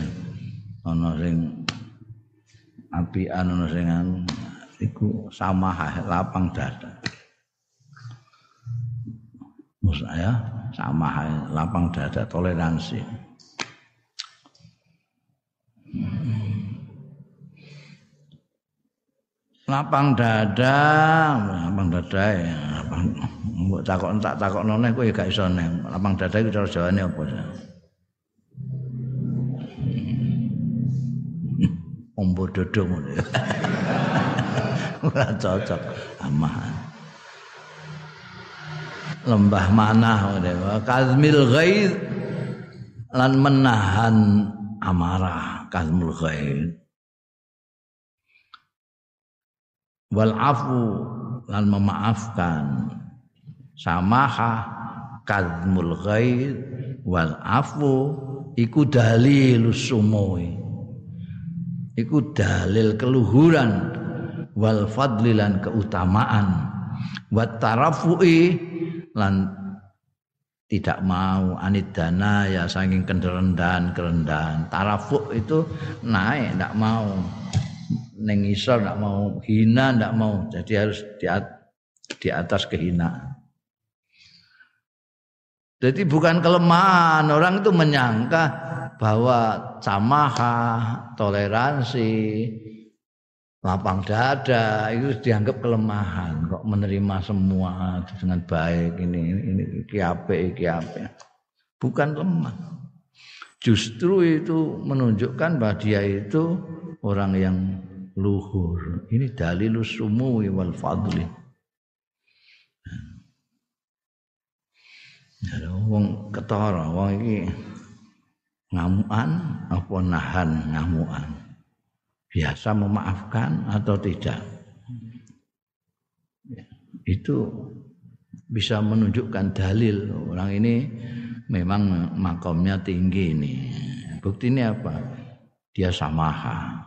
Ana sing apian ana sing iku sama lapang dada. Saya sama lapang dada toleransi lapang dada lapang dada ya lapang. Mbok takok tak takok noneh kowe gak iso neng lapang dada iku cara jawane apa? Ya ombo dodong. Ora cocok amahan lembah manah kazmil ghaid lan menahan amarah. Kazmul ghaid wal afu lan memaafkan. Samaha kazmul ghaid. Wal afu iku dalil sumoi iku dalil keluhuran. Wal fadlilan keutamaan. Wat tarafu'i lan tidak mau anidana ya saking kerendahan kerendahan tarafuk itu naik tidak mau neng isor tidak mau hina tidak mau jadi harus di, di atas kehinaan jadi bukan kelemahan orang itu menyangka bahwa samaha toleransi lapang dada itu dianggap kelemahan kok menerima semua dengan baik ini ini kiape kiape bukan lemah justru itu menunjukkan bahwa dia itu orang yang luhur. Ini dalilus sumui wal fadli. Wong ketara, wong iki ngamukan apa nahan ngamukan? Biasa memaafkan atau tidak. Ya, itu bisa menunjukkan dalil orang ini memang makomnya tinggi ini. Bukti ini apa? Dia samaha.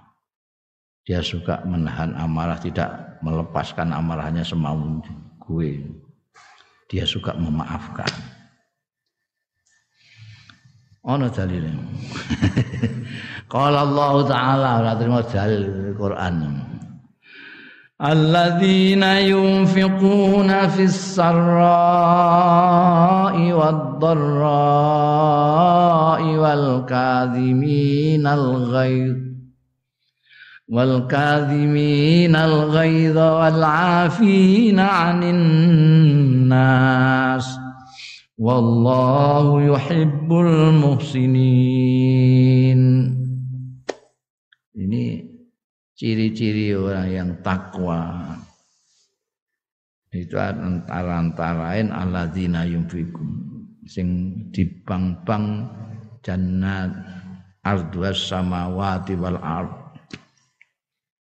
Dia suka menahan amarah, tidak melepaskan amarahnya semau gue. Dia suka memaafkan. Ono dalilnya. Qala Allah taala terima dalil Quran. Alladzina yunfiquna fis sarra'i wad dharra'i wal kadhiminal ghaidh wal kadhiminal ghaidha wal 'afina 'anil nas wallahu yuhibbul muhsinin ini ciri-ciri orang yang takwa. Itu antara-antara lain alladzina yunfikum sing dibang-bang jannat arduas samawati wal ard.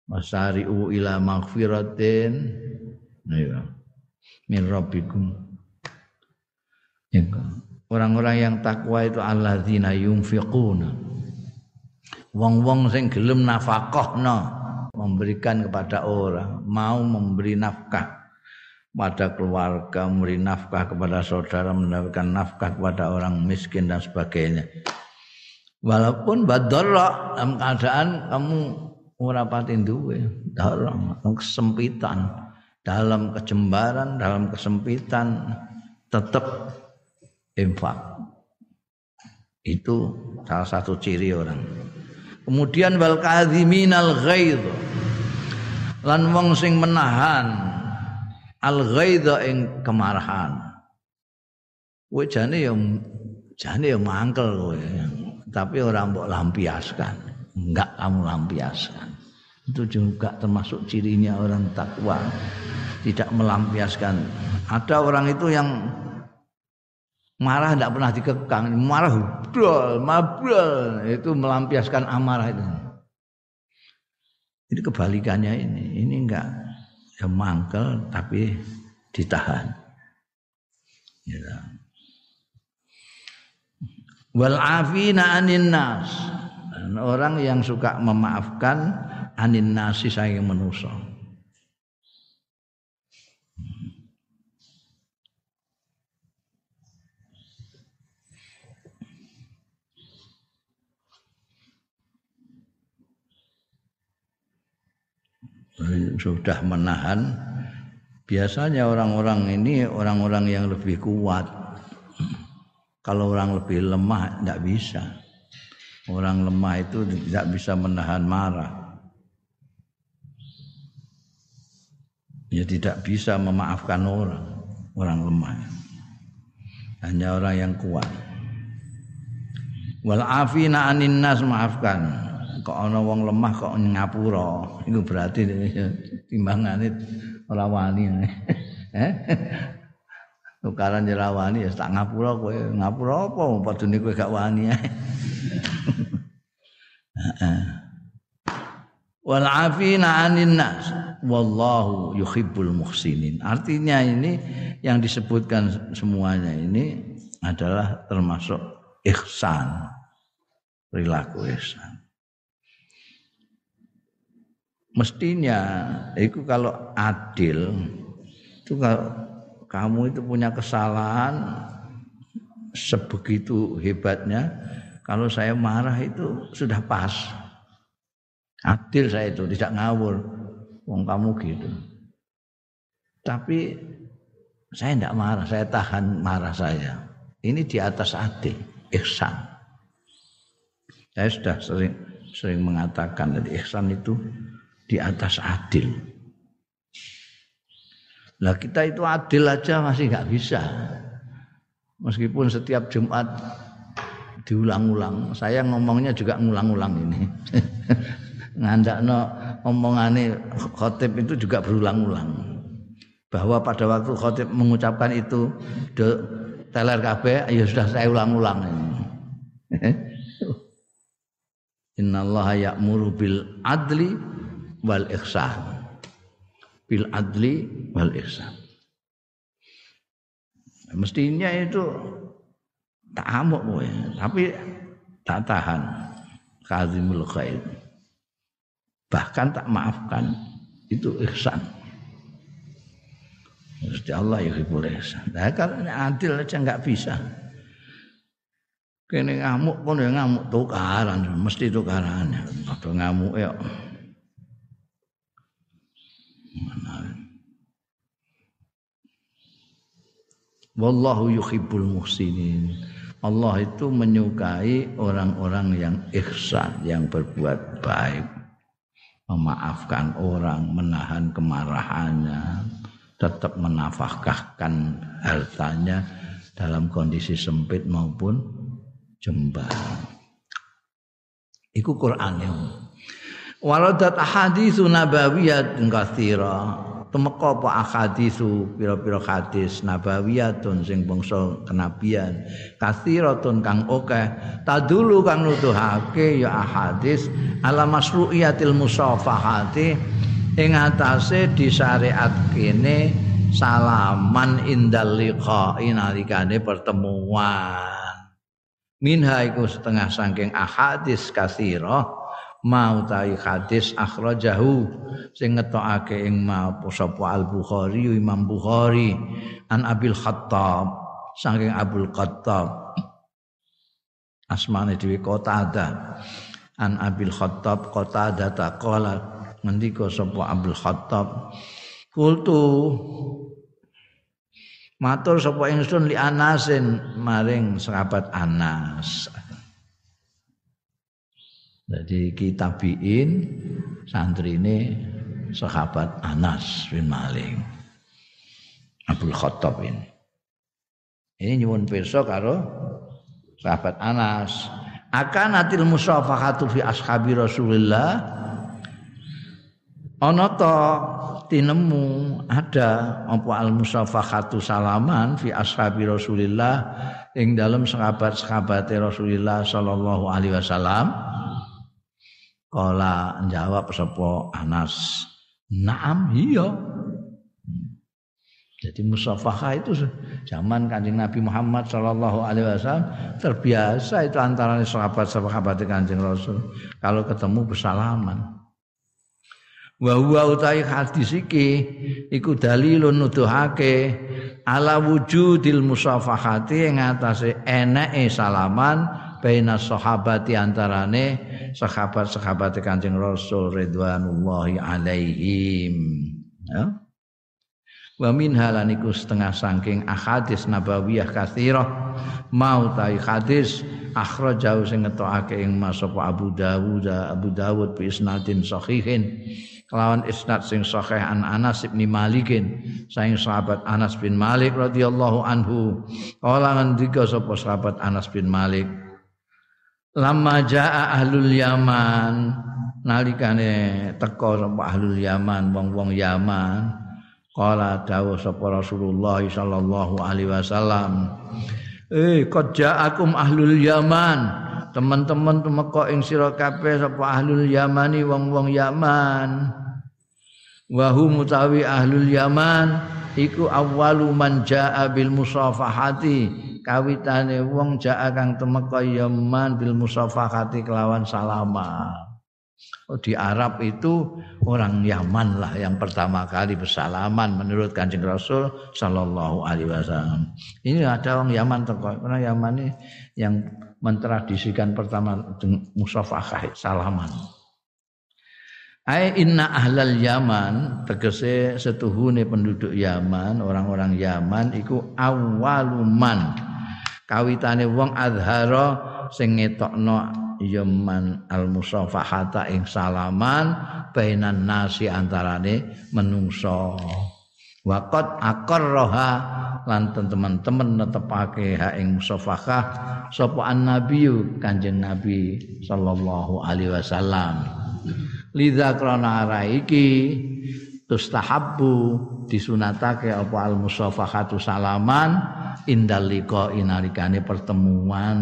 Masari'u ila maghfiratin. Ya min rabbikum. Ya. orang-orang yang takwa itu alladzina yunfiquna. Wong-wong sing gelem nafkahno memberikan kepada orang, mau memberi nafkah pada keluarga, memberi nafkah kepada saudara, mendapatkan nafkah kepada orang miskin dan sebagainya. Walaupun badarra dalam keadaan kamu ora pati duwe, dalam kesempitan, dalam kecembaran, dalam kesempitan tetap infak. Itu salah satu ciri orang. Kemudian wal kadhiminal ghaidh. Lan wong sing menahan al ghaidha ing kemarahan. Kowe jane ya jane ya mangkel kowe. Tapi orang mbok lampiaskan. Enggak kamu lampiaskan. Itu juga termasuk cirinya orang takwa. Tidak melampiaskan. Ada orang itu yang marah tidak pernah dikekang. Marah brol mabrol. Itu melampiaskan amarah itu. Ini kebalikannya ini ini enggak ya mangkel tapi ditahan. Ya. wal afina anin nas. Orang yang suka memaafkan anin nasi saya manusia sudah menahan. Biasanya orang-orang ini orang-orang yang lebih kuat. Kalau orang lebih lemah tidak bisa. Orang lemah itu tidak bisa menahan marah. Ya tidak bisa memaafkan orang orang lemah. Hanya orang yang kuat. Wal afina anin nas maafkan kok ana wong lemah kok ngapura? Iku berarti timbangane ora wani. Eh? Tukaran ora wani ya tak ngapura kowe. Ngapura apa? Padune kowe gak wani. Wal afina anin nas. Wallahu yuhibbul muhsinin. Artinya ini yang disebutkan semuanya ini adalah termasuk ihsan. Perilaku ihsan mestinya itu kalau adil itu kalau kamu itu punya kesalahan sebegitu hebatnya kalau saya marah itu sudah pas. Adil saya itu tidak ngawur. Wong kamu gitu. Tapi saya tidak marah saya tahan marah saya. Ini di atas adil ihsan. Saya sudah sering sering mengatakan dari ihsan itu di atas adil. Lah kita itu adil aja masih nggak bisa. Meskipun setiap Jumat diulang-ulang, saya ngomongnya juga ngulang-ulang ini. Ngandakno omongane khotib itu juga berulang-ulang. Bahwa pada waktu khotib mengucapkan itu de teler kabeh ya sudah saya ulang-ulang ini. Innallaha ya'muru bil adli wal ihsan bil adli wal ihsan mestinya itu tak amuk kowe tapi tak tahan kazimul khair bahkan tak maafkan itu ihsan Mesti Allah ya hibur ihsan. Nah, kalau ini adil aja nggak bisa. Kene ngamuk pun ya ngamuk tukaran, mesti tukaran. Atau ngamuk ya. Wallahu yuhibbul muhsinin. Allah itu menyukai orang-orang yang ihsan, yang berbuat baik, memaafkan orang, menahan kemarahannya, tetap menafkahkan hartanya dalam kondisi sempit maupun jembar. Iku Quran yang Waladat ahaditsu nabawiyat katsira. Temeka apa ahaditsu? Pira-pira hadis nabawiyatun sing bangsa kenabian. Kathiratun kang akeh. Tadulu kang nuduhake ya ahadis ala masru'iyatil musafahati. Ing atase disyariat kene salaman indal liqa'i nalikane pertemuan. Minha iku setengah saking ahadis kathirah mau ta'i hadis akhrajahu. Sing ngetokake ing ma sapa Al Bukhari Imam Bukhari. An Abil Khattab. Saking Abdul Khattab. Asmane dhewe Qatada. An Abil Khattab Qatada taqala ngendika sapa Abdul Khattab? Kultu matur sapa ingsun li Anasin maring sahabat Anas jadi kita biin santri ini sahabat Anas bin Malik. Abdul Khattab ini. Ini nyuwun pirsa karo sahabat Anas. Akan atil musafahatu fi ashabi Rasulillah. Ana ta tinemu ada apa al musafahatu salaman fi ashabi Rasulillah ing dalam sahabat-sahabat Rasulullah sallallahu alaihi wasallam. Kala jawab sapa Anas, "Naam, iya." Jadi musafahah itu zaman Kanjeng Nabi Muhammad Shallallahu alaihi wasallam terbiasa itu antara sahabat-sahabat Kanjeng Rasul kalau ketemu bersalaman. Wa utai hadis iki iku dalilun nuduhake ala wujudil musafahati ing atase eneke salaman baina sahabati antarane sahabat-sahabat Kanjeng Rasul ridwanullahi alaihim. Ya. Wa min halaniku setengah saking ahadis nabawiyah kathirah mau tai hadis akhrajau sing ngetokake ing Abu Dawud Abu Dawud bi isnadin sahihin. Kelawan isnad sing sahih an Anas bin Malikin saing sahabat Anas bin Malik radhiyallahu anhu. Kala ngendika sapa sahabat Anas bin Malik lama jaa ahlul Yaman. Nalikane teka sapa ahlul Yaman wong-wong Yaman. Qala dawuh sapa Rasulullah sallallahu alaihi wasallam. Eh qad ja'akum ahlul Yaman. Teman-teman tumeka ing sira kabeh sapa ahlul Yamani wong-wong Yaman. Wa hum mutawi ahlul Yaman iku awwalu man jaa bil musafahati kawitane wong jaa kang temeka Yaman bil musafahati kelawan salama. Oh, di Arab itu orang Yaman lah yang pertama kali bersalaman menurut Kanjeng Rasul Shallallahu Alaihi Wasallam. Ini ada orang Yaman teko, karena Yaman ini yang mentradisikan pertama musafahah salaman. Ai inna ahlal Yaman tegese setuhune penduduk Yaman, orang-orang Yaman iku awaluman kawitane wong adhara sing ngetokno yaman al musafahata ing salaman bainan nasi antarane menungso. Waqat aqarraha lan teman-teman netepake ha ing musafahah sapa annabiyu kanjeng nabi sallallahu alaihi wasallam. Lidza krana iki tustahabbu disunatake apa al musafahatu salaman indal liqa inalikane pertemuan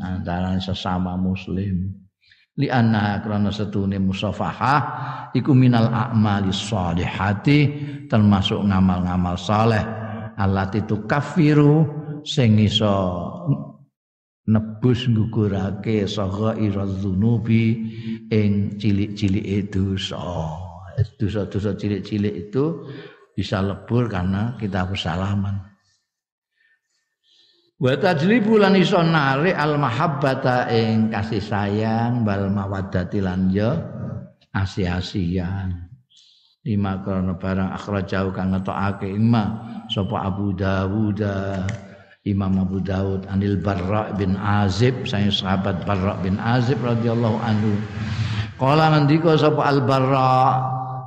antara sesama muslim. Li anna krana setune musafahah iku minal a'mali sholihati termasuk ngamal-ngamal saleh allati kafiru sing iso nebus ngugurake saha iradzunubi ing cilik-cilike dosa. Dosa-dosa cilik-cilik itu bisa lebur karena kita bersalaman. Wa tajlibu lan iso narik al mahabbata ing kasih sayang bal mawaddati lan ya asi-asian. Lima karena barang akhrajau kang ngetokake ima sapa Abu Dawud Imam Abu Dawud Anil Barra bin Azib saya sahabat Barra bin Azib radhiyallahu anhu. Kala ngendika sapa Al Barra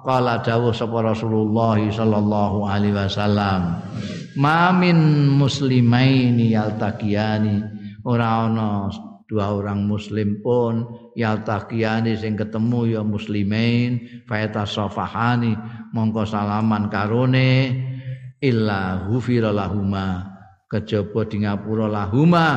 Qala dawuh sapa Rasulullah sallallahu alaihi wasallam. Ma min muslimaini yaltaqiyani ora ana dua orang muslim pun yaltaqiyani sing ketemu ya muslimain fayata safahani mongko salaman karone illa ghufira lahuma kejaba di ngapura lahuma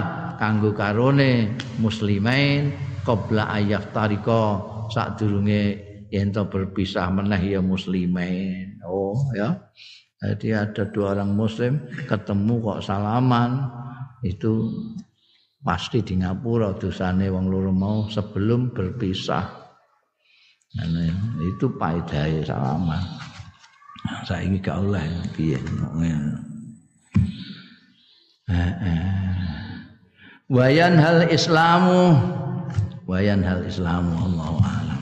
kanggo karone muslimain qabla ayyak tarika sadurunge yen berpisah meneh ya muslimin. Oh ya. Jadi ada dua orang muslim ketemu kok salaman itu pasti di ngapura dosane wong loro mau sebelum berpisah. Nah, itu paedahé salaman. Saiki gak oleh piye. Wayan hal Islamu wayan hal Islamu Allah